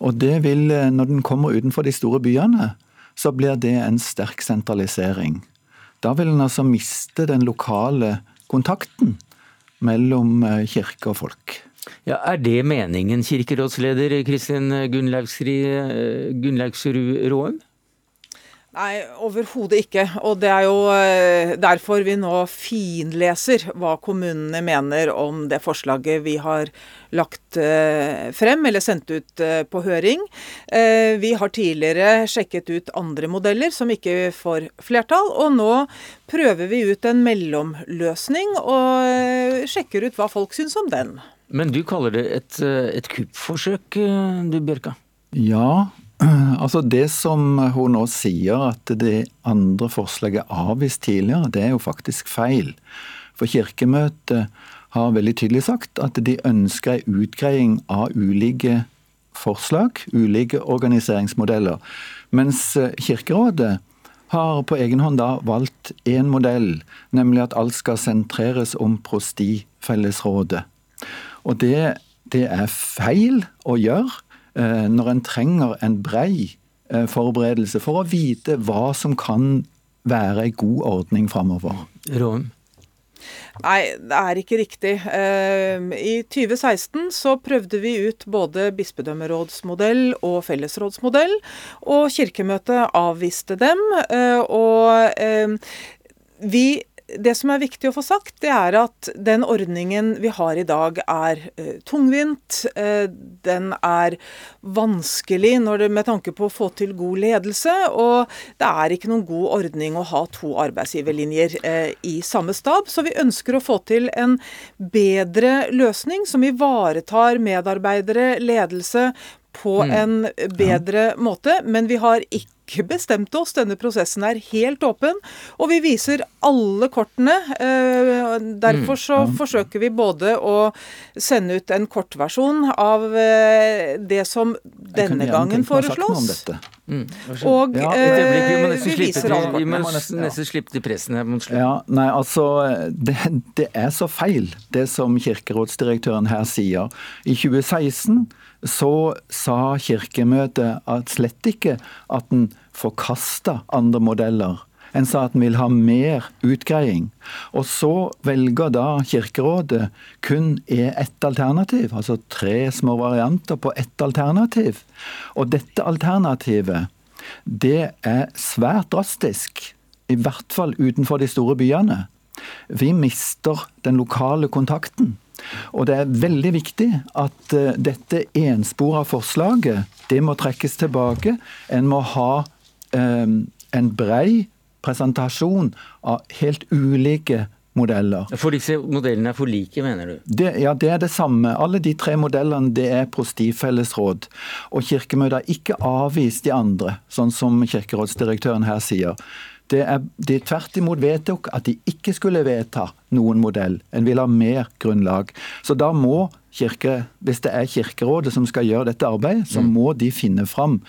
og det vil, eh, når den kommer utenfor de store byene, så blir det en sterk sentralisering. Da vil en altså miste den lokale kontakten mellom eh, kirke og folk. Ja, Er det meningen, kirkerådsleder Kristin Gunnlaugsrud Råum? Nei, overhodet ikke. Og det er jo eh, derfor vi nå finleser hva kommunene mener om det forslaget vi har lagt eh, frem, eller sendt ut eh, på høring. Vi har tidligere sjekket ut andre modeller som ikke får flertall, og nå prøver vi ut en mellomløsning og sjekker ut hva folk syns om den. Men du kaller det et, et kuppforsøk, du Bjørka? Ja, Altså Det som hun nå sier, at det andre forslaget avvist tidligere, det er jo faktisk feil. For Kirkemøtet har veldig tydelig sagt at de ønsker en utgreiing av ulike forslag, ulike organiseringsmodeller. Mens Kirkerådet har på egen hånd da valgt én modell, nemlig at alt skal sentreres om prostifellesrådet. Og det, det er feil å gjøre. Eh, når en trenger en brei eh, forberedelse for å vite hva som kan være en god ordning framover. Råen. Nei, det er ikke riktig. Eh, I 2016 så prøvde vi ut både bispedømmerådsmodell og fellesrådsmodell, og Kirkemøtet avviste dem. Og vi det som er viktig å få sagt, det er at den ordningen vi har i dag er uh, tungvint. Uh, den er vanskelig det, med tanke på å få til god ledelse. Og det er ikke noen god ordning å ha to arbeidsgiverlinjer uh, i samme stab. Så vi ønsker å få til en bedre løsning som ivaretar medarbeidere, ledelse, på mm. en bedre ja. måte. Men vi har ikke ikke bestemt oss. Denne prosessen er helt åpen, og vi viser alle kortene. Eh, derfor så mm, forsøker vi både å sende ut en kortversjon av eh, det som denne gangen foreslås. Mm. Og ja, eh, vi, vi viser alle kortene. Vi må nesten slippe til pressen her mot. Ja, nei, altså, det, det er så feil, det som kirkerådsdirektøren her sier. I 2016 så sa Kirkemøtet at slett ikke at en forkasta andre modeller. En sa at en vil ha mer utgreiing. Og så velger da Kirkerådet kun ett alternativ, altså tre små varianter på ett alternativ. Og dette alternativet, det er svært drastisk. I hvert fall utenfor de store byene. Vi mister den lokale kontakten. Og det er veldig viktig at uh, dette enspora forslaget, det må trekkes tilbake. En må ha um, en brei presentasjon av helt ulike modeller. For disse modellene er for like, mener du? Det, ja, det er det samme. Alle de tre modellene det er prostifellesråd. Og Kirkemøtet har ikke avvist de andre, sånn som kirkerådsdirektøren her sier. Det er, de tvert imot vedtok at de ikke skulle vedta noen modell. En vil ha mer grunnlag. Så da må kirke, hvis det er Kirkerådet som skal gjøre dette arbeidet, så mm. må de finne fram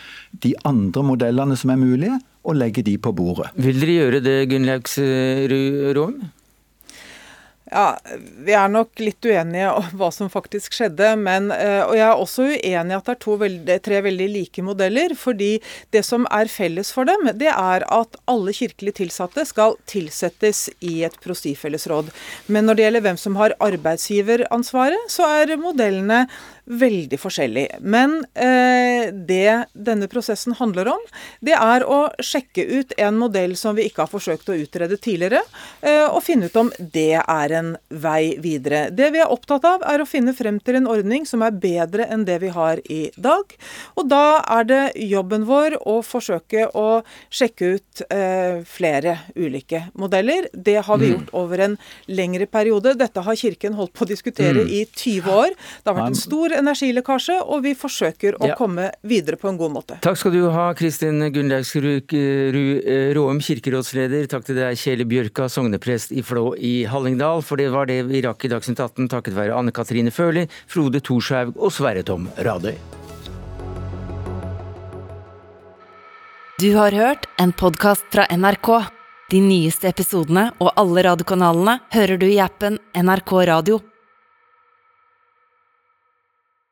de andre modellene som er mulige, og legge de på bordet. Vil dere gjøre det, Gunnlaugsrud Råm? Ja, Vi er nok litt uenige om hva som faktisk skjedde. Men, eh, og jeg er også uenig i at det er veldig, tre veldig like modeller. fordi det som er felles for dem, det er at alle kirkelig tilsatte skal tilsettes i et prostifellesråd. Men når det gjelder hvem som har arbeidsgiveransvaret, så er modellene veldig forskjellig. Men eh, det denne prosessen handler om, det er å sjekke ut en modell som vi ikke har forsøkt å utrede tidligere, eh, og finne ut om det er en vei videre. Det vi er opptatt av, er å finne frem til en ordning som er bedre enn det vi har i dag. Og da er det jobben vår å forsøke å sjekke ut eh, flere ulike modeller. Det har vi mm. gjort over en lengre periode. Dette har Kirken holdt på å diskutere mm. i 20 år. Det har vært en stor energilekkasje, og vi forsøker å ja. komme videre på en god måte. Takk skal du ha, Kristin Gunnlaugsrud Råum, kirkerådsleder. Takk til deg, Kjell Bjørka, sogneprest i Flå i Hallingdal, for det var det vi rakk i Dagsnytt 18 takket være Anne Katrine Førli, Frode Thorshaug og Sverre Tom Radøy. Du har hørt en podkast fra NRK. De nyeste episodene og alle radiokanalene hører du i appen NRK Radio.